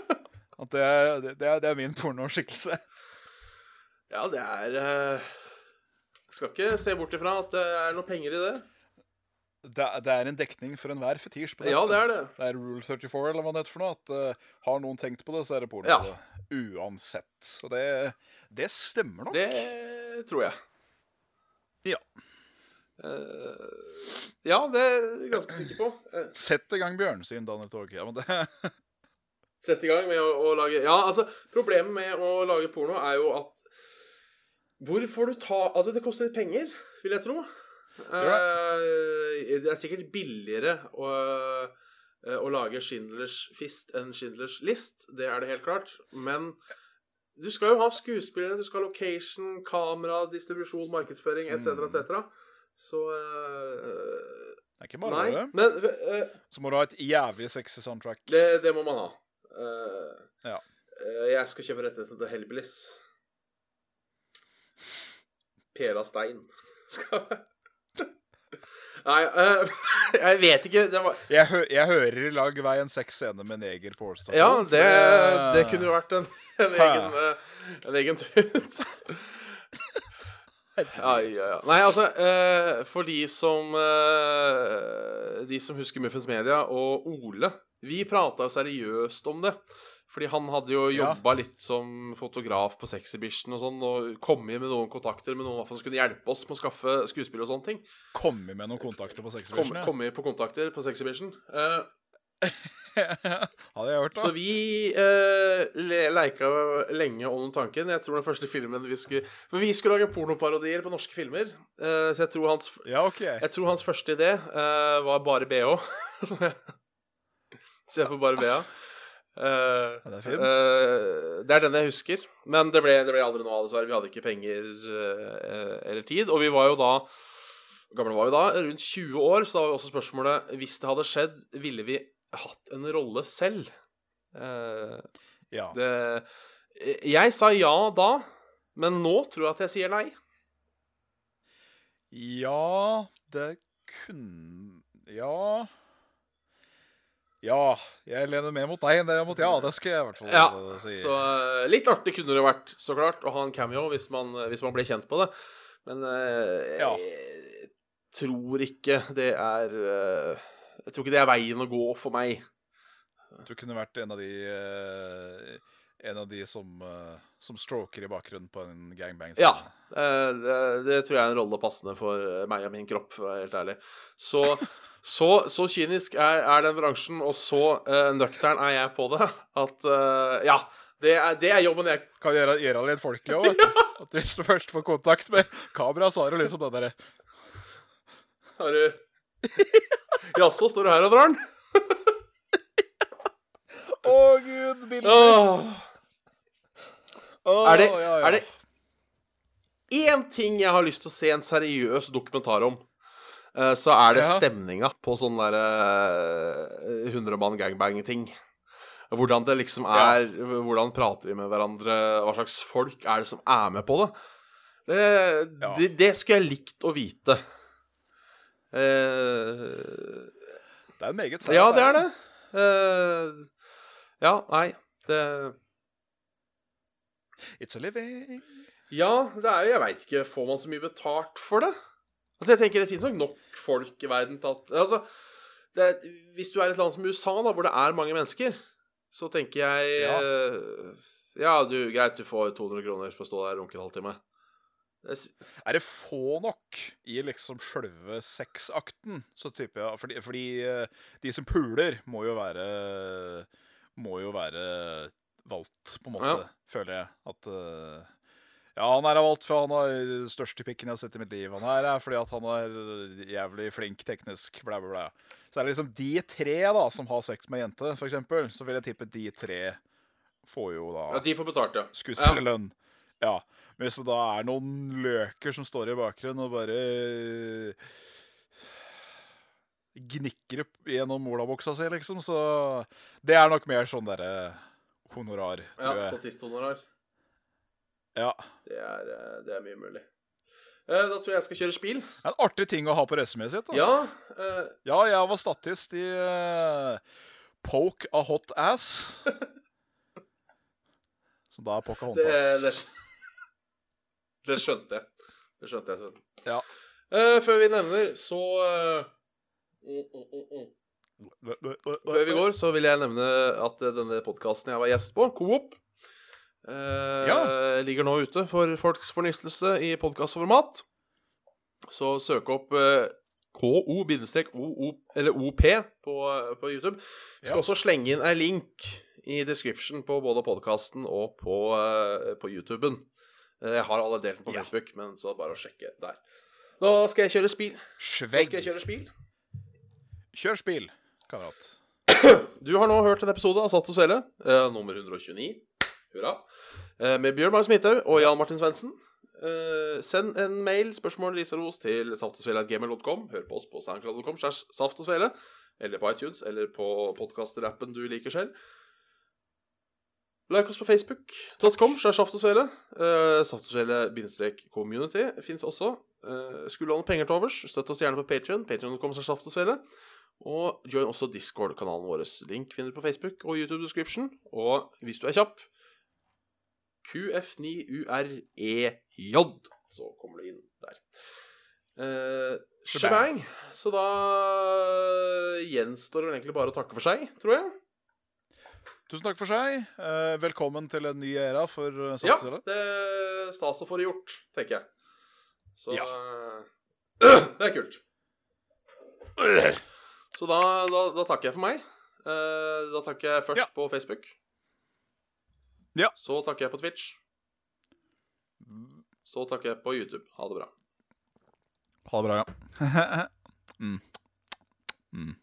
At det, det, det, er, det er min pornoskikkelse. Ja, det er uh, Skal ikke se bort ifra at det er noe penger i det. Det, det er en dekning for enhver fetisj på dette. Ja, det er det. Det er Rule 34, eller hva det heter for noe. At uh, har noen tenkt på det, så er det porno. Ja. Uansett. Så det, det stemmer nok. Det tror jeg. Ja. Uh, ja, det er jeg ganske sikker på. Uh. Sett i gang bjørnsyn, Daniel Tog. Ja, men det, Sett i gang med å, å lage Ja, altså, problemet med å lage porno er jo at Hvor får du ta Altså, det koster litt penger, vil jeg tro. Uh, det er sikkert billigere å, å lage Schindlers Fist enn Schindlers List. Det er det helt klart. Men du skal jo ha skuespillere, du skal ha location, kamera, distribusjon, markedsføring etc., et etc. Så uh, det er ikke bare Nei. det. Men uh, Så må du ha et jævlig sexy soundtrack. det, det må man ha. Uh, Ja. eh, jeg skal kjøpe rettighetene til Hellbillies. Pera Stein skal Nei, uh, jeg vet ikke. Det var Jeg, hø jeg hører i lag vei en sexscene med neger på Ålstad. Ja, det, det kunne jo vært en, en egen, eh, en egen tut. Ja, ja, ja. Nei, altså, uh, for de som De som husker Muffins Media og Ole Vi prata seriøst om det. Fordi han hadde jo Ja. litt som fotograf på Sexybition og sånn, og kommet med noen kontakter med noen som kunne hjelpe oss med å skaffe skuespill og sånne ting. Kommet med noen kontakter på Sexybition? Kommet på kontakter på Sexybition. Uh, Hadde jeg hørt, da. Så vi uh, le leika lenge om tanken. Jeg tror den første filmen vi skulle For vi skulle lage pornoparodier på norske filmer. Uh, så jeg tror hans, Ja, okay. jeg tror hans første idé uh, var bare BH. Så jeg- får bare BH. Ja, det er eh, det er den jeg husker. Men det ble, det ble aldri noe av, dessverre. Vi hadde ikke penger uh, eller tid. Og vi var jo da gamle var vi da? Rundt 20 år. Så da var jo også spørsmålet Hvis det hadde skjedd, ville vi hatt en rolle selv? Ja. det, jeg sa ja da, men nå tror jeg at jeg sier nei. ja, det kunne Ja Ja, jeg lener mer mot deg enn det jeg mot ja. Det skal jeg i hvert fall Ja, eh, si. Så eh, litt artig kunne det vært, så klart, å ha en cameo hvis man, hvis man ble kjent på det. Men eh, Ja. jeg tror ikke det er eh, Jeg tror ikke det er veien å gå for meg. Du kunne vært en av de eh, En av de som, eh, som stroker i bakgrunnen på en gangbang. Ja. Eh, det, det tror jeg er en rolle passende for meg og min kropp, for å være helt ærlig. Så, så, så kynisk er, er den bransjen, og så uh, nøktern er jeg på det, at uh, Ja, det er, det er jobben jeg Kan gjøre, gjøre litt folkelig òg, ja. At hvis du først får kontakt med kamera, så har du liksom den derre Har du Jaså, står du her og drar den? Å, gud, bildet. Oh. Oh, Er det, ja, ja. er det én ting jeg har lyst til å se en seriøs dokumentar om, så er det stemninga på sånn derre uh, 100 mann gangbang-ting. Hvordan det liksom er Hvordan prater de med hverandre? Hva slags folk er det som er med på det? Det, Ja. det, det skulle jeg likt å vite. Uh, Det er en meget sterk ja, det er det. Uh, ja, nei Det It's a living. Ja, det er jo Jeg veit ikke. Får man så mye betalt for det? Altså, jeg tenker Det finnes nok nok folk i verden til at Altså, det, hvis du er et land som USA, da, hvor det er mange mennesker, så tenker jeg Ja. eh, Ja, du, greit, du får 200 kroner for å stå der og runke en halvtime. Det er s- Er det få nok i liksom sjølve sexakten, så tipper jeg Fordi, fordi eh, de som puler, må jo være Må jo være valgt, på en måte, Ja. føler jeg. At eh, Ja, han er av alt for han har største pikken jeg har sett i mitt liv. Han her er fordi at han er jævlig flink teknisk, blæ, blæ, blæ. Så er det liksom de tre da som har sex med jente, eksempel. Så vil jeg tippe de tre får jo da Ja, de får betalt, ja. skuespillerlønn. Ja. Men hvis det da er noen løker som står i bakgrunnen og bare gnikker gjennom olabuksa si, liksom, så Det er nok mer sånn derre honorar, Ja. Statisthonorar. Ja. Det er, eh, det er mye mulig. Eh, Da tror jeg jeg skal kjøre spil. En artig ting å ha på resumeet sitt. da. Ja. uh... Ja, jeg var statist i uh, Poke a hot ass. Så da er poke a Pocahontas. det, det skjønte jeg. Det skjønte jeg. Sven. Ja. Uh, før vi nevner, så mm, mm, mm. Før vi går, så vil jeg nevne at denne podkasten jeg var gjest på, Coop, Ja. ligger nå ute for folks fornyttelse i podkastformat. Så søk opp eh, KO-OO eller OP på, på YouTube. Vi skal Ja. også slenge inn ei link i description på både podkasten og på, eh, på YouTuben. Eh, Jeg har alle delt den på Ja. Facebook, men så bare å sjekke der. Nå skal jeg kjøre spil. Nå Svegg. skal jeg kjøre spil. Kjør spill, kamerat. Du har nå hørt en episode av Sats og Svele, eh, nummer 129. Hurra. Eh, med Bjørn Magnus Midthaug og Jan Martin Svendsen. Eh, send en mail, spørsmål, risaros til saftogsvele.gmail.com. Hør på oss på soundcloud.com saft og eller på iTunes, eller på podkasterappen du liker selv. Like oss på facebook.com saft og svele. Uh, saft og svele-community fins også. Eh, skulle noen penger til overs, støtt oss gjerne på Patrion. Patreon.com slash saft og svele. Og join også Discord-kanalen vår. Link finner du på Facebook og YouTube description. Og hvis du er kjapp QF9UREJ, så kommer du inn der. Eh, Shebang. Så da gjenstår det vel egentlig bare å takke for seg, tror jeg. Tusen takk for seg. Eh, velkommen til en ny æra for uh, Ja, det er stas å få det gjort, tenker jeg. Så Ja. øh, Det er kult. Så da, da, da takker jeg for meg. Eh, da takker jeg først Ja. på Facebook. Ja. Så takker jeg på Twitch. Så takker jeg på YouTube. Ha det bra. Ha det bra, ja. mm. Mm.